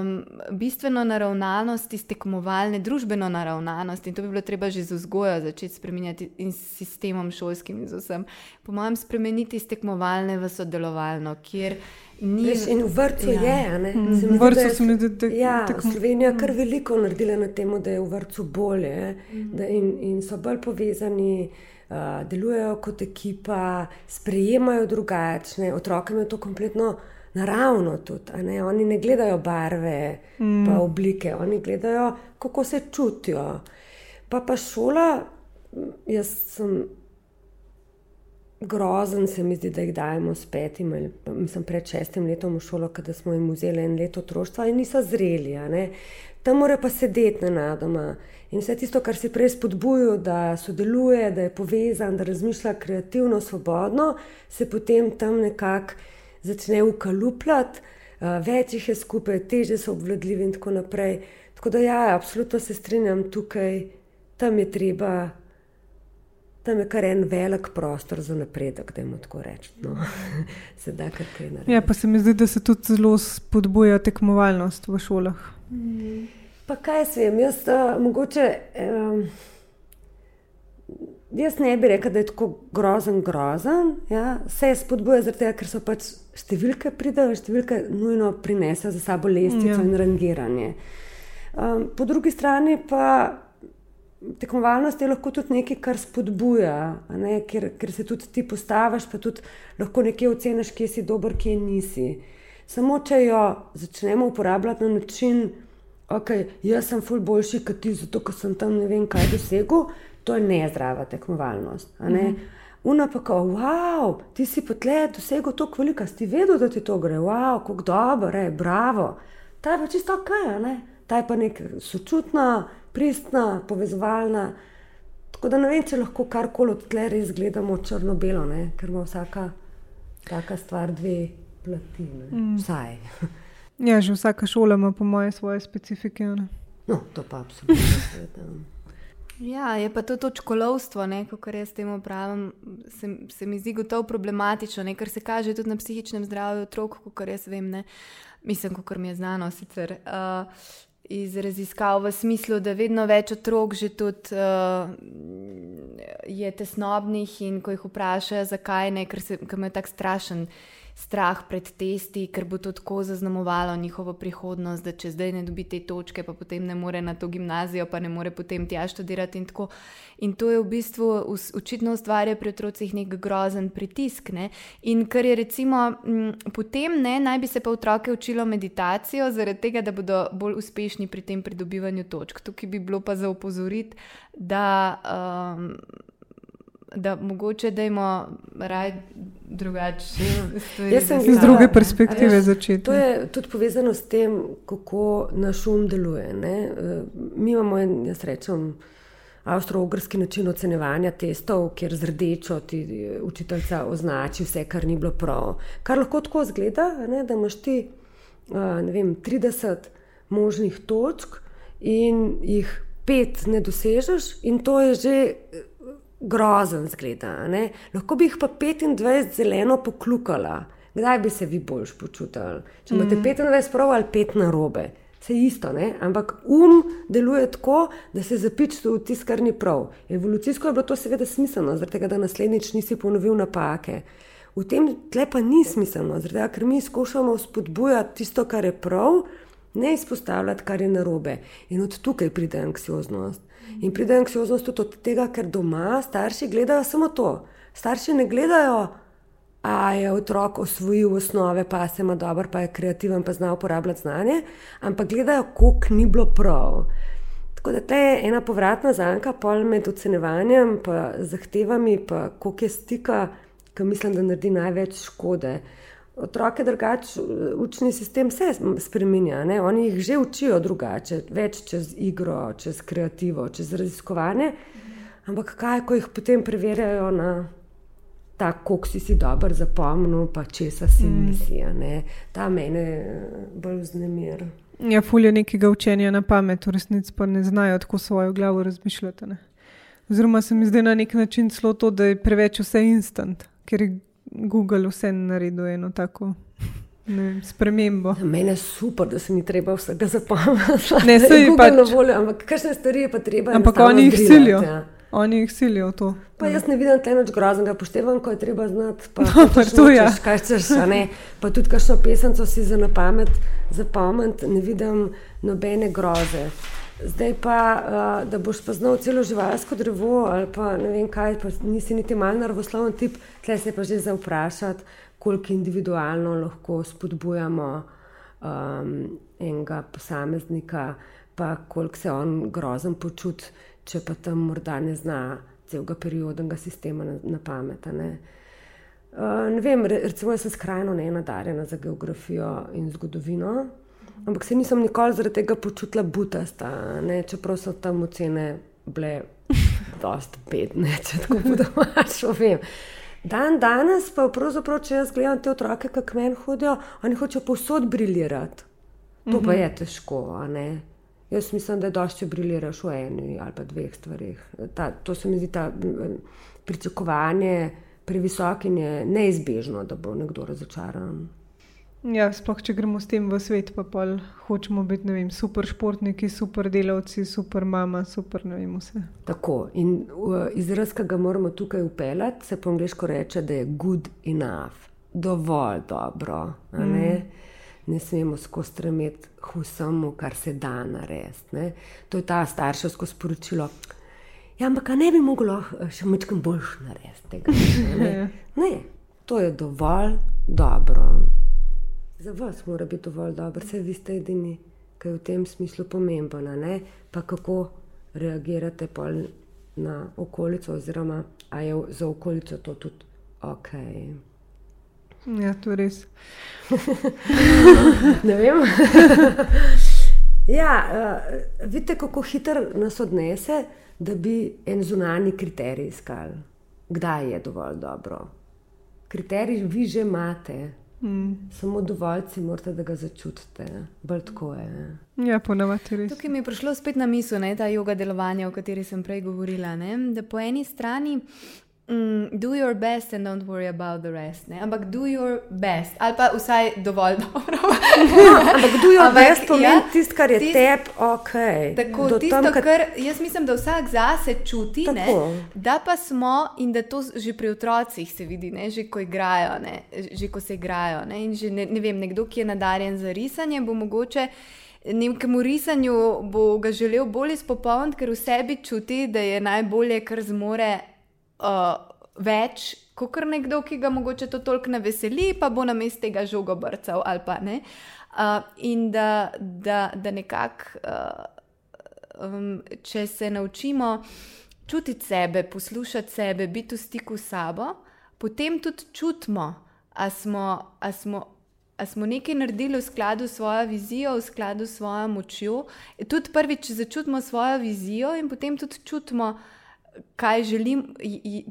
Speaker 3: um, bistveno naravnanost iz tekmovalne, družbeno naravnanost. In to bi bilo treba že z vzgojo začeti spremenjati in s sistemom šolskim in z vsem. Po mojem, spremeniti iz tekmovalne v sodelovalno, kjer ni.
Speaker 2: Veš, in v vrtu ja. je, ne?
Speaker 1: Mm, v vrtu se mi zdi, da
Speaker 2: je. Ja, Slovenija je kar veliko naredila na tem, da je v vrtu bolje mm. in, in so bolj povezani. Uh, delujejo kot ekipa, sprejemajo drugačne, otroke imajo to kompletno naravno. Tudi, ne? Oni ne gledajo barve, mm. pa oblike, oni gledajo, kako se čutijo. Pa pa šola, jaz sem grozen, se mi zdi, da jih dajemo s petim, ali mislim pred šestim letom v šolo, da smo jim vzeli en leto otroštva in niso zreli. Tam mora pa sedeti na nadoma. In vse tisto, kar si prej spodbujal, da sodeluje, da je povezan, da razmišlja kreativno, svobodno, se potem tam nekako začne ukalupljati, več jih je skupaj, teže so obvladljivi in tako naprej. Tako da, ja, absolutno se strinjam tukaj, tam je treba tam je kar en velik prostor za napredek, da jim tako rečemo. No. (laughs) se da kar kaj narediti.
Speaker 1: Ja, pa se mi zdi, da se tudi zelo spodbuja tekmovalnost v šolah.
Speaker 2: Mm. Pa kaj se jim, jaz uh, mogoče. Um, Jaz ne bi rekel, da je tako grozen, grozen. Ja. Vse je spodbuja, zato, ker so pač številke pridejo, številke nujno prinesejo za sabo lestvico ja. in rangiranje. Um, po drugi strani pa tekmovalnost je lahko tudi nekaj, kar spodbuja, ne? ker, ker se tudi ti postaviš, pa tudi lahko nekaj oceniš, kje si dober, kje nisi. Samo če jo začnemo uporabljati na način, okay, jaz sem ful boljši kot ti, zato ker sem tam ne vem kaj dosegel, to je nezdrava tekmovalnost. Ne? Mm -hmm. Una pa kao, wow, ti si pa tle dosegel to kvalika, si vedel, da ti to gre, wow, kako dobro, je, bravo. Ta je pa čisto ok, ne? ta je pa nek sočutna, pristna, povezovalna. Tako da ne vem, če lahko karkoli od tle res gledamo črno-belo, ker ima vsaka taka stvar dve plati. Mm. Vsaj. (laughs)
Speaker 1: ja, že vsaka šola ima, po moje, svoje specifike. Ne?
Speaker 2: No, to pa absolutno. (laughs)
Speaker 3: Ja, je pa to točko lovstvo, kar jaz temu pravim, se, se mi zdi gotovo problematično, ne? kar se kaže tudi na psihičnem zdravju otrok, kot jaz vem, ne? mislim, kot mi je znano sicer. Uh, iz raziskav v smislu, da vedno več otrok že tudi uh, je tesnobnih in ko jih vprašajo, zakaj ne, ker, se, ker imajo tako strašen strah pred testi, ker bo to tako zaznamovalo njihovo prihodnost, da če zdaj ne dobi te točke, pa potem ne more na to gimnazijo, pa ne more potem tja študirati. In, in to je v bistvu očitno ustvarja pri otrocih nek grozen pritisk. Ne? In kar je recimo m, potem, ne, naj bi se pa otroke učilo meditacijo, zaradi tega, da bodo bolj uspešni pri tem pridobivanju točk. Tukaj bi bilo pa za opozoriti, da. Um, da mogoče da imamo raje drugače. (laughs)
Speaker 1: Jaz sem iz druge perspektive začeti.
Speaker 2: To je tudi povezano s tem, kako naš um deluje. Ne? Mi imamo en, jaz rečem, avstro-ogrski način ocenevanja testov, kjer z rdečo ti učiteljica označi vse, kar ni bilo prav. Kar lahko tako zgleda, ne? da imaš ti vem, 30 možnih točk in jih pet ne dosežeš, in to je že grozen zgleda. Lahko bi jih pa 25 zeleno poklukala. Kdaj bi se vi boljš počutili? Če imate mm. 25 prav ali 5 na robe, se isto, ne? ampak um deluje tako, da se zapiči v tisto, kar ni prav. Evolucijsko je bilo to seveda smiselno, zato da naslednjič nisi ponovil napake. V tem tle pa ni smiselno, zato ker mi skušamo spodbujati tisto, kar je prav, ne izpostavljati, kar je narobe. In od tukaj pride anksioznost. In pride anksioznost tudi od tega, ker doma starši gledajo samo to. Starši ne gledajo, da je otrok osvojil osnove, pa se ima dobro, pa je kreativen, pa zna uporabljati znanje, ampak gledajo, koliko ni bilo prav. Tako da to je ena povratna zanka, pol med ocenevanjem, pa zahtevami, pa koliko je stika, ki mislim, da naredi največ škode. Otroke drugače, učni sistem se spremenja, ne? oni jih že učijo drugače, več čez igro, čez kreativo, čez raziskovanje. Ampak kaj, ko jih potem preverjajo na tako, kako si si dobro zapomnil, pa česa si mm. misli, ta mene bolj vznemir.
Speaker 1: Ja, fulje nekega učenja na pamet, v resnici pa ne znajo tako svojo glavo razmišljati. Ne? Oziroma se mi zdi na nek način celo to, da je preveč vse instant, ker je Google vse naredil eno tako. Ne, spremembo.
Speaker 2: Mene je super, da se mi treba vsega zapomniti.
Speaker 1: Ne, se jih
Speaker 2: pa ne voljo, ampak kakšne stvari je pa treba.
Speaker 1: Ampak oni jih silijo. Ja. Oni jih silijo to.
Speaker 2: Pa jaz ne vidim tega nič groznega, poštevam, ko je treba znati. Pa, (laughs)
Speaker 1: no, pa to je.
Speaker 2: Kaj češ, ne? Pa tudi kakšno pesemco si za na pamet zapomniti, ne vidim nobene groze. Zdaj pa, uh, da boš poznal celo živalsko drevo ali pa ne vem kaj, pa nisi niti mal naravosloven tip, tle se pa že za vprašati koliko individualno lahko spodbujamo um, enega posameznika, pa koliko se on grozen počuti, če pa tam morda ne zna celega periodnega sistema na, na pamet. Ne? Uh, ne vem, recimo, jaz sem skrajno nenadarjena za geografijo in zgodovino, ampak se nisem nikoli zaradi tega počutila butasta, ne? čeprav so tam ocene bile dosta bedne, (laughs) če tako budemo šlo. Dan danes pa pravzaprav, če jaz gledam te otroke, kako meni hodijo, oni hočejo povsod briljirati. To pa mhm. je težko. Jaz mislim, da je dosti, če briljiraš v eni ali pa dveh stvarih. Ta, to se mi zdi ta pričakovanje previsok in je neizbežno, da bo nekdo razočaran.
Speaker 1: Ja, sploh če gremo s tem v svet, pa pol hočemo biti vem, super športniki, super delavci, super mama, super ne vem vse.
Speaker 2: Tako in uh, izraz, ki ga moramo tukaj upeljati, se po angliško reče, da je good enough, dovolj dobro. Ne? Mm. ne smemo skozi stremeti k vsemu, kar se da narediti. To je ta starševsko sporočilo. Ja, ampak ne bi moglo eh, še nekaj boljš narediti. Ne? (laughs) ne, to je dovolj dobro. Za vas mora biti dovolj dobro, vse vi ste edini, ki je v tem smislu pomemben. Pa kako reagirate na okolico, oziroma ali je za okolico to tudi ok.
Speaker 1: Ja, to je res. (laughs)
Speaker 2: ne vem. (laughs) ja, uh, vidite, kako hitro nas odnese, da bi en zunani kriterij iskali, kdaj je dovolj dobro. Kriterij vi že imate. Mm. Samo dovolj si morate, da ga začutite. Je,
Speaker 1: ja, ponavadi res.
Speaker 3: Tukaj mi je prišlo spet na misel, je ta yoga delovanje, o kateri sem prej govorila. Ne? Da po eni strani Mm, do your best and don't worry about the rest. Ne? Ampak do your best, ali pa vsaj dovolj dobro.
Speaker 2: no, (laughs) ampak do your ampak, best pomeni ja, tisto, kar je tist, tebi ok.
Speaker 3: Tako, Do tisto, tam, kar... Kar, jaz mislim, da vsak zase čuti, ne, da pa smo in da to že pri otrocih se vidi, ne, že ko igrajo, ne, že ko se igrajo. Ne, že, ne, ne vem, nekdo, ki je nadarjen za risanje, bo mogoče. Nemkemu risanju bo ga želel bolj izpopolniti, ker v sebi čuti, da je najbolje, kar zmore uh, več kot nekdo, ki ga mogoče to toliko ne veseli, pa bo na mestu tega žogo brcal ali pa ne. Uh, in da, da, da nekako, uh, um, če se naučimo čutiti sebe, poslušati sebe, biti v stiku s sabo, potem tudi čutimo, da smo, smo, smo nekaj naredili v skladu s svojo vizijo, v skladu s svojo močjo. Tudi prvič začutimo svojo vizijo in potem tudi čutimo, kaj želim,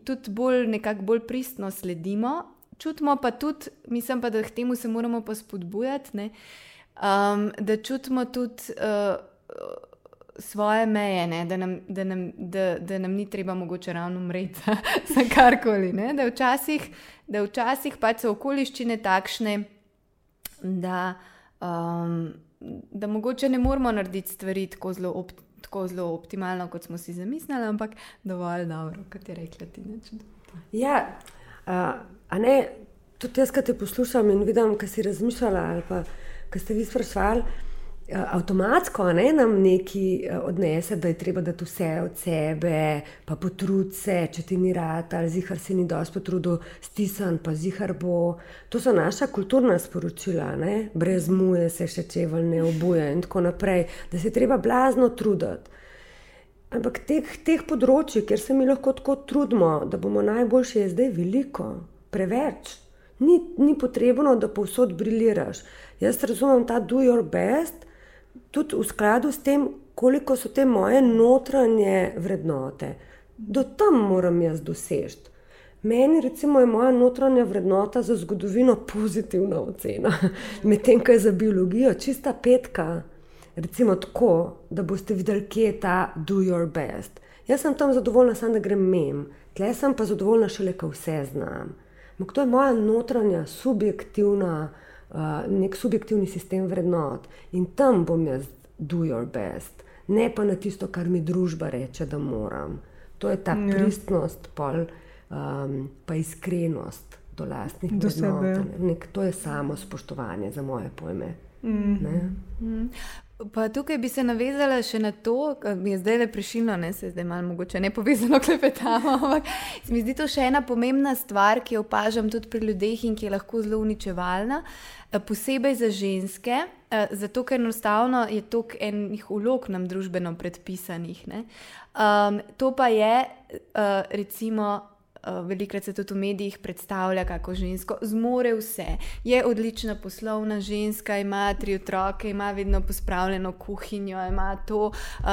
Speaker 3: tudi bolj, nekako bolj pristno sledimo. Čutimo pa tudi, mislim pa, da k temu se moramo pa spodbujati, um, da čutimo tudi uh, svoje meje, ne? da, nam, da, nam, da, da nam ni treba mogoče ravno umreti za (laughs) karkoli. Da včasih, da včasih pač so okoliščine takšne, da, um, da mogoče ne moramo narediti stvari tako zelo optimalno tako zelo optimalno, kot smo si zamislili, ampak dovolj dobro, kot je rekla ti.
Speaker 2: Ja, a ne, tudi jaz, ki te poslušam in vidim, kaj si razmišljala, ali pa kaj ste vi sprašvali. Avtomatsko ne, nam neki odnese, da je treba dati vse od sebe, pa potruditi se, če ti ni rad, ali zihar si ni dosti potrudil, stisan, pa zihar bo. To so naša kulturna sporočila, ne? brez muje se še čevelj ne obuje in tako naprej, da se treba blazno truditi. Ampak teh, teh področji, kjer se mi lahko tako trudimo, da bomo najboljši, je zdaj veliko, preveč. Ni, ni potrebno, da povsod briljiraš. Jaz razumem ta do your best tudi v skladu s tem, koliko so te moje notranje vrednote. Do tam moram jaz doseči. Meni, recimo, je moja notranja vrednota za zgodovino pozitivna ocena, (laughs) medtem ko je za biologijo čista petka. Recimo tako, da boste videli, kje je ta do your best. Jaz sem tam zadovoljna, samo da grem mem, tle sem pa zadovoljna šele, ko vse znam. Ampak to je moja notranja, subjektivna, nek subjektivni sistem vrednot in tam bom jaz do your best, ne pa na tisto, kar mi družba reče, da moram. To je ta ja. pristnost, pol, um, pa iskrenost do lastnih vrednot. To je samo spoštovanje za moje pojme. Mm -hmm.
Speaker 3: Pa tukaj bi se navezala še na to, kar mi je zdaj le prišilo, ne se zdaj malo mogoče ne povezano (laughs) klepetamo. Ampak se mi zdi to še ena pomembna stvar, ki jo opažam tudi pri ljudeh in ki je lahko zelo uničevalna, eh, posebej za ženske, eh, zato ker enostavno je toliko enih ulog nam družbeno predpisanih. Um, to pa je uh, recimo. Eh, velikrat se tudi v medijih predstavlja kako žensko, zmore vse. Je odlična poslovna ženska, ima tri otroke, ima vedno pospravljeno kuhinjo, ima to uh,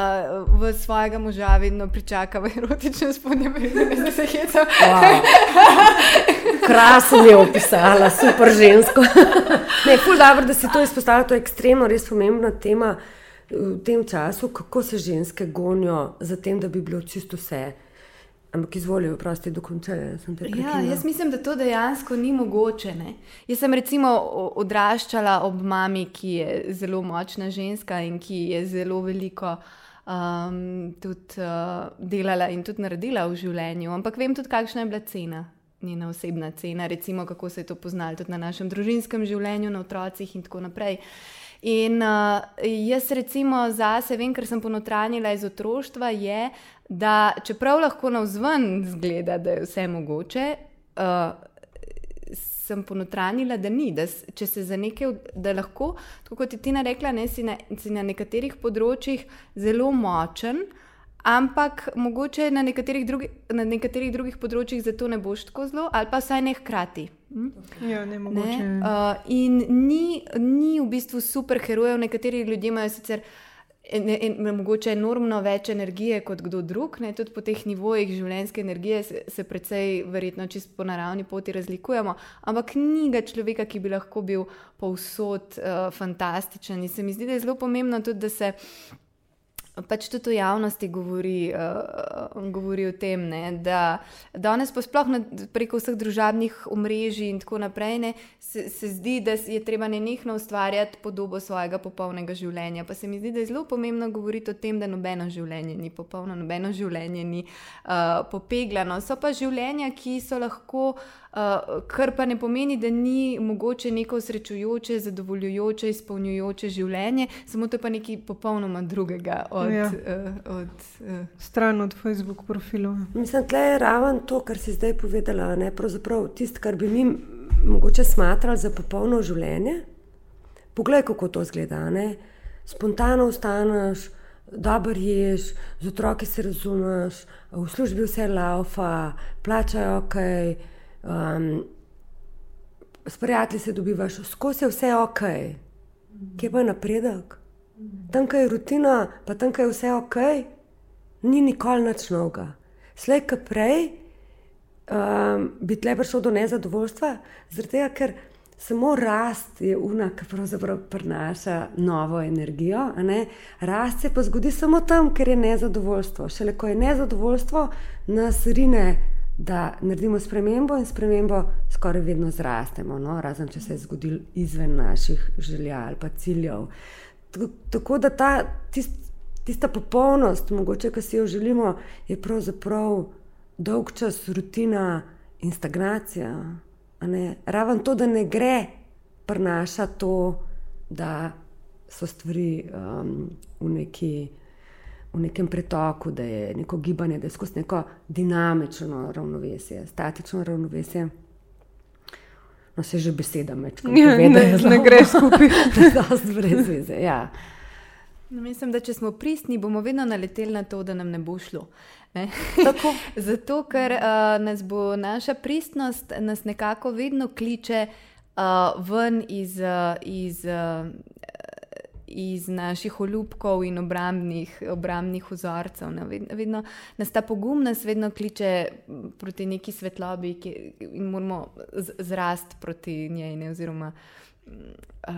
Speaker 3: v svojega moža, vedno pričaka v erotičnem spodnjem redu, da se heca. Wow.
Speaker 2: Krasno je opisala, super žensko. (laughs) ne, ful dobro, da si to izpostavila, to je ekstremno, res pomembna tema. V tem času, kako se ženske gonijo za tem, da bi bilo čisto vse. Ampak izvolijo, prosti, dokončajo.
Speaker 3: Ja, jaz mislim, da to dejansko ni mogoče. Ne? Jaz sem recimo odraščala ob mami, ki je zelo močna ženska in ki je zelo veliko um, tudi, uh, delala in tudi naredila v življenju. Ampak vem tudi, kakšna je bila cena. Njena osebna cena, recimo, kako se je to poznalo tudi na našem družinskem življenju, na otrocih, in tako naprej. In uh, jaz, recimo, zase vem, ker sem ponotranjila iz otroštva, je, da čeprav lahko na vzven zgleda, da je vse mogoče, uh, sem ponotranila, da ni. Da, če se za nekaj, da lahko, kot je Tina rekla, ne, si, na, si na nekaterih področjih zelo močen. Ampak mogoče na nekaterih, drugi, na nekaterih drugih področjih zato ne boš tako zelo, ali pa vsaj ne hkrati.
Speaker 1: Hm? Ja, ne mogoče. Ne?
Speaker 3: Uh, in ni, ni v bistvu super herojev, nekateri ljudje imajo sicer uh, en, en, mogoče enormno več energije kot kdo drug, ne? tudi po teh nivojih življenjske energije se, se precej, verjetno, čisto po naravni poti razlikujemo, ampak ni ga človeka, ki bi lahko bil povsod uh, fantastičen. In se mi zdi, da je zelo pomembno tudi, da se pač tudi v javnosti govori, uh, govori o tem, ne, da danes pa sploh na, preko vseh družabnih omrežij in tako naprej ne, se, se zdi, da je treba nenehno ustvarjati podobo svojega popolnega življenja. Pa se mi zdi, da je zelo pomembno govoriti o tem, da nobeno življenje ni popolno, nobeno življenje ni uh, popegljeno. So pa življenja, ki so lahko. Uh, kar pa ne pomeni, da ni mogoče neko srečujoče, zadovoljujoče, izpolnjujoče življenje, samo to je pa nekaj popolnoma drugega od, ja. uh, od uh,
Speaker 1: stran od Facebook profilov.
Speaker 2: Mislim, da je raven to, kar si zdaj povedala, ne pravzaprav tisto, kar bi mi mogoče smatrali za popolno življenje. Poglej, kako to zgleda. Ne? Spontano vstaneš, dobro ješ, z otroki se razumeš, v službi vse laufa, plačajo kaj. Okay, um, s prijatelji se dobivaš, skozi vse ok, kje pa je napredek. Tam, kjer je rutina, pa tam, kjer je vse ok, ni nikoli nič novega. Slej, ki prej um, bi tle prišel do nezadovoljstva, zaradi tega, ker samo rast je una, ki pravzaprav prinaša novo energijo. Rast se pa zgodi samo tam, ker je nezadovoljstvo. Šele ko je nezadovoljstvo, nas rine da naredimo spremembo in spremembo skoraj vedno zrastemo, no? razen če se je zgodil izven naših želja ali pa ciljev. Tako da ta, tist, tista popolnost, mogoče, ki si jo želimo, je pravzaprav dolg čas rutina in stagnacija. Raven to, da ne gre, prinaša to, da so stvari um, v neki v nekem pretoku, da je neko gibanje, da je skozi neko dinamično ravnovesje, statično ravnovesje. No, se že beseda meč, kot ja,
Speaker 1: ne, ne gre skupaj. (laughs)
Speaker 2: brez veze. Ja.
Speaker 3: No, mislim, da če smo pristni, bomo vedno naleteli na to, da nam ne bo šlo. Ne? (laughs) Zato, ker uh, nas bo naša pristnost nas nekako vedno kliče uh, ven iz, uh, iz uh, iz naših olupkov in obrambnih, obrambnih vzorcev. Ne? Vedno nas ta pogum nas vedno kliče proti neki svetlobi ki, in moramo zrasti proti njej. Ne? Oziroma,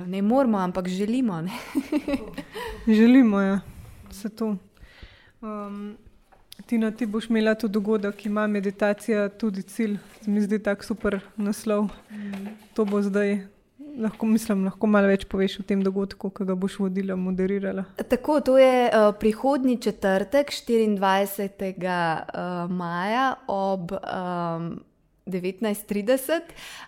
Speaker 3: ne moramo, ampak želimo. (laughs)
Speaker 1: želimo, ja, se to. Um, Tina, ti boš imela tudi dogodek, ki ima meditacija tudi cilj. Mi zdi tako super naslov. Mm. To bo zdaj. Lahko, mislim, lahko malo več poveš o tem dogodku, ki ga boš vodila, moderirala.
Speaker 3: Tako, to je uh, prihodnji četrtek, 24. Uh, maja ob um, 1930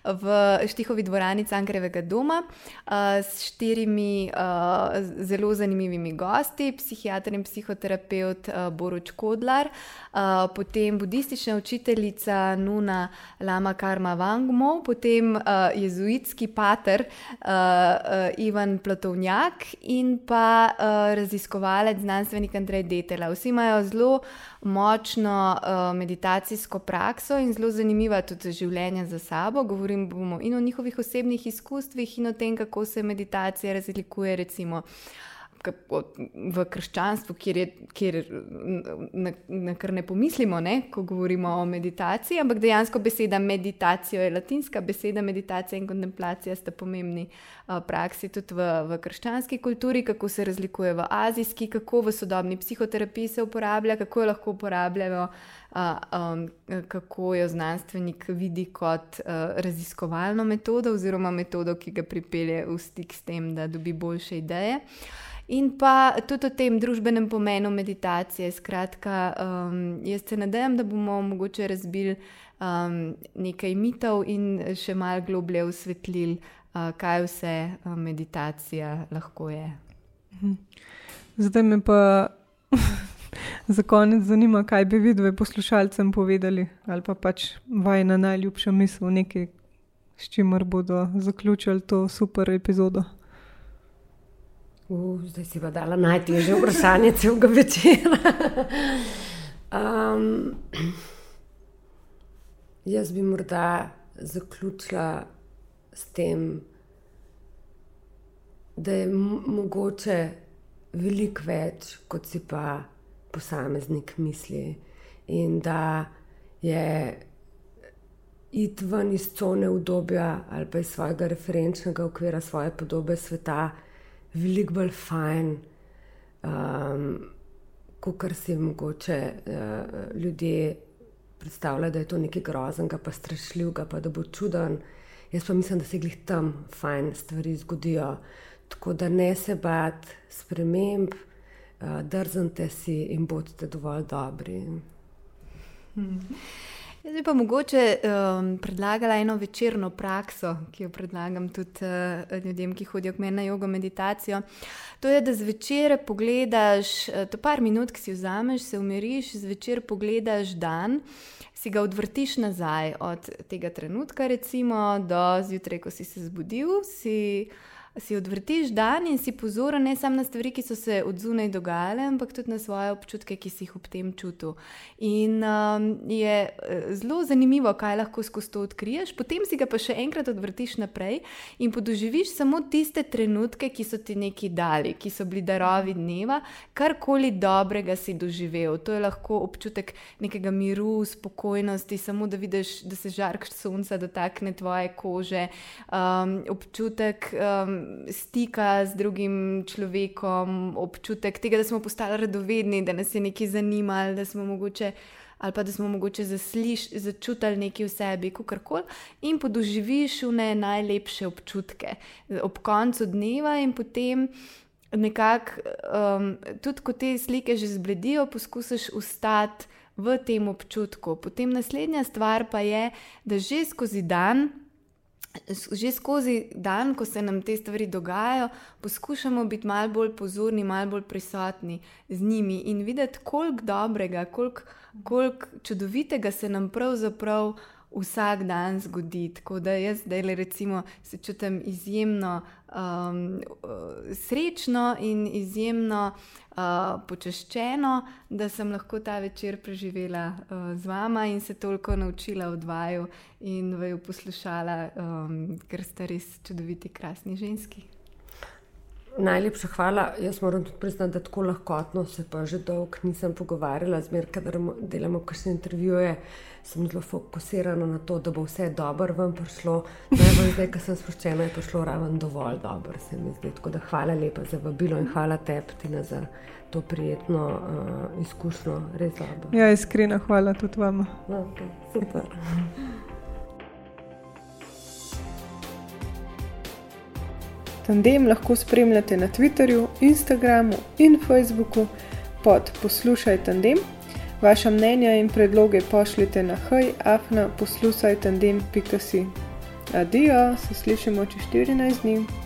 Speaker 3: v Štihovi dvorani Cankarevega doma uh, s štirimi uh, zelo zanimivimi gosti, psihiater in psihoterapeut uh, Boruč Kodlar, uh, potem budistična učiteljica Nuna Lama Karma Vangmo, potem uh, jezuitski pater uh, uh, Ivan Platovnjak in pa uh, raziskovalec, znanstvenik Andrej Detela. Vsi imajo zelo močno uh, meditacijsko prakso in zelo zanimiva tudi življenje za sabo. Govorim bomo in o njihovih osebnih izkustvih, in o tem, kako se meditacija razlikuje, recimo v krščanstvu, kjer, je, kjer na, na kar ne pomislimo, ne, ko govorimo o meditaciji, ampak dejansko beseda meditacija je latinska beseda, meditacija in kontemplacija sta pomembni uh, praksi tudi v, v krščanski kulturi, kako se razlikuje v azijski, kako v sodobni psihoterapiji se uporablja, kako jo lahko uporabljajo. Uh, um, kako jo znanstvenik vidi kot uh, raziskovalno metodo, oziroma metodo, ki ga pripelje v stik s tem, da dobi boljše ideje. Uh, in pa tudi o tem družbenem pomenu meditacije. Skratka, um, jaz se nadejam, da bomo mogoče razbili um, nekaj mitov in še malo globlje osvetlili, uh, kaj vse uh, meditacija lahko je. Mhm.
Speaker 1: Zdaj me pa. (laughs) Za konec zanima, kaj bi videli poslušalcem povedali, ali pa pač vajna najljubša misel, nekaj, s čimer bodo zaključili to super epizodo.
Speaker 2: Uh, zdaj si pa dala najtežje vprašanje celega večera. um, jaz bi morda zaključila s tem, da je mogoče veliko več, kot si pa posameznik misli. In da je iti ven iz cone obdobja ali pa iz svojega referenčnega okvira, svoje podobe sveta veliko bolj fajn, um, kot si mogoče uh, ljudje predstavljajo, da je to nekaj groznega, pa strašljivega, pa da bo čuden. Jaz pa mislim, da se jih tam fajn stvari zgodijo. Tako da ne se bati sprememb, uh, drznite si in bodite dovolj dobri.
Speaker 3: Hmm. Jaz bi pa mogoče um, predlagala eno večerno prakso, ki jo predlagam tudi uh, ljudem, ki hodijo k meni na jogo meditacijo. To je, da zvečer pogledaš, uh, to par minut, ki si vzameš, se umiriš, zvečer pogledaš dan, si ga odvrtiš nazaj od tega trenutka, recimo do zjutraj, ko si se zbudil. Si, si odvrtiš dan in si pozoren ne samo na stvari, ki so se od zunaj dogajale, ampak tudi na svoje občutke, ki si jih ob tem čutil. In um, je eh, zelo zanimivo, kaj lahko skozi to odkriješ, potem si ga pa še enkrat odvrtiš naprej in podoživiš samo tiste trenutke, ki so ti neki dali, ki so bili darovi dneva, karkoli dobrega si doživel. To je lahko občutek nekega miru, spokojnosti, samo da vidiš, da se žark sonca dotakne tvoje kože, um, občutek. Um, stika z drugim človekom, občutek tega, da smo postali radovedni, da nas je nekaj zanimalo, da smo mogoče. Ali pa da smo mogoče začutili nekaj v sebi, kako koli, in podoživiš vne najlepše občutke ob koncu dneva, in potem nekako, um, tudi ko te slike že zbledijo, poskusiš ustati v tem občutku. Potem naslednja stvar pa je, da že skozi dan že skozi dan, ko se nam te stvari dogajajo, poskušamo biti malo bolj pozorni, malo bolj prisotni z njimi in videti, koliko dobrega, koliko, koliko čudovitega se nam pravzaprav vsak dan zgodi. Tako da jaz zdaj le recimo se čutim izjemno um, srečno in izjemno uh, počaščeno, da sem lahko ta večer preživela uh, z vama in se toliko naučila od vaju in vaju poslušala, um, ker ste res čudoviti, krasni ženski.
Speaker 2: Najlepša hvala. Jaz moram tudi priznati, da tako lahkotno se pa že dolgo nisem pogovarjala, zmer, kadar delamo kakšne intervjuje. Sem zelo fokusirana na to, da bo vse dobro vam prišlo. Najbolj zdaj, ko sem sproščena, je prišlo ravno dovolj dobro, se mi zdi. Tako da hvala lepa za vabilo in hvala tebi, Tina, za to prijetno uh, izkušnjo. Res dobro.
Speaker 1: Ja, iskrena hvala tudi vam.
Speaker 2: No, okay, super.
Speaker 1: Tandem lahko spremljate na Twitterju, Instagramu in Facebooku pod Poslušaj Tandem. Vaša mnenja in predloge pošljite na hajafna poslušaj tandem.si. Adijo, se slišimo čez 14 dni.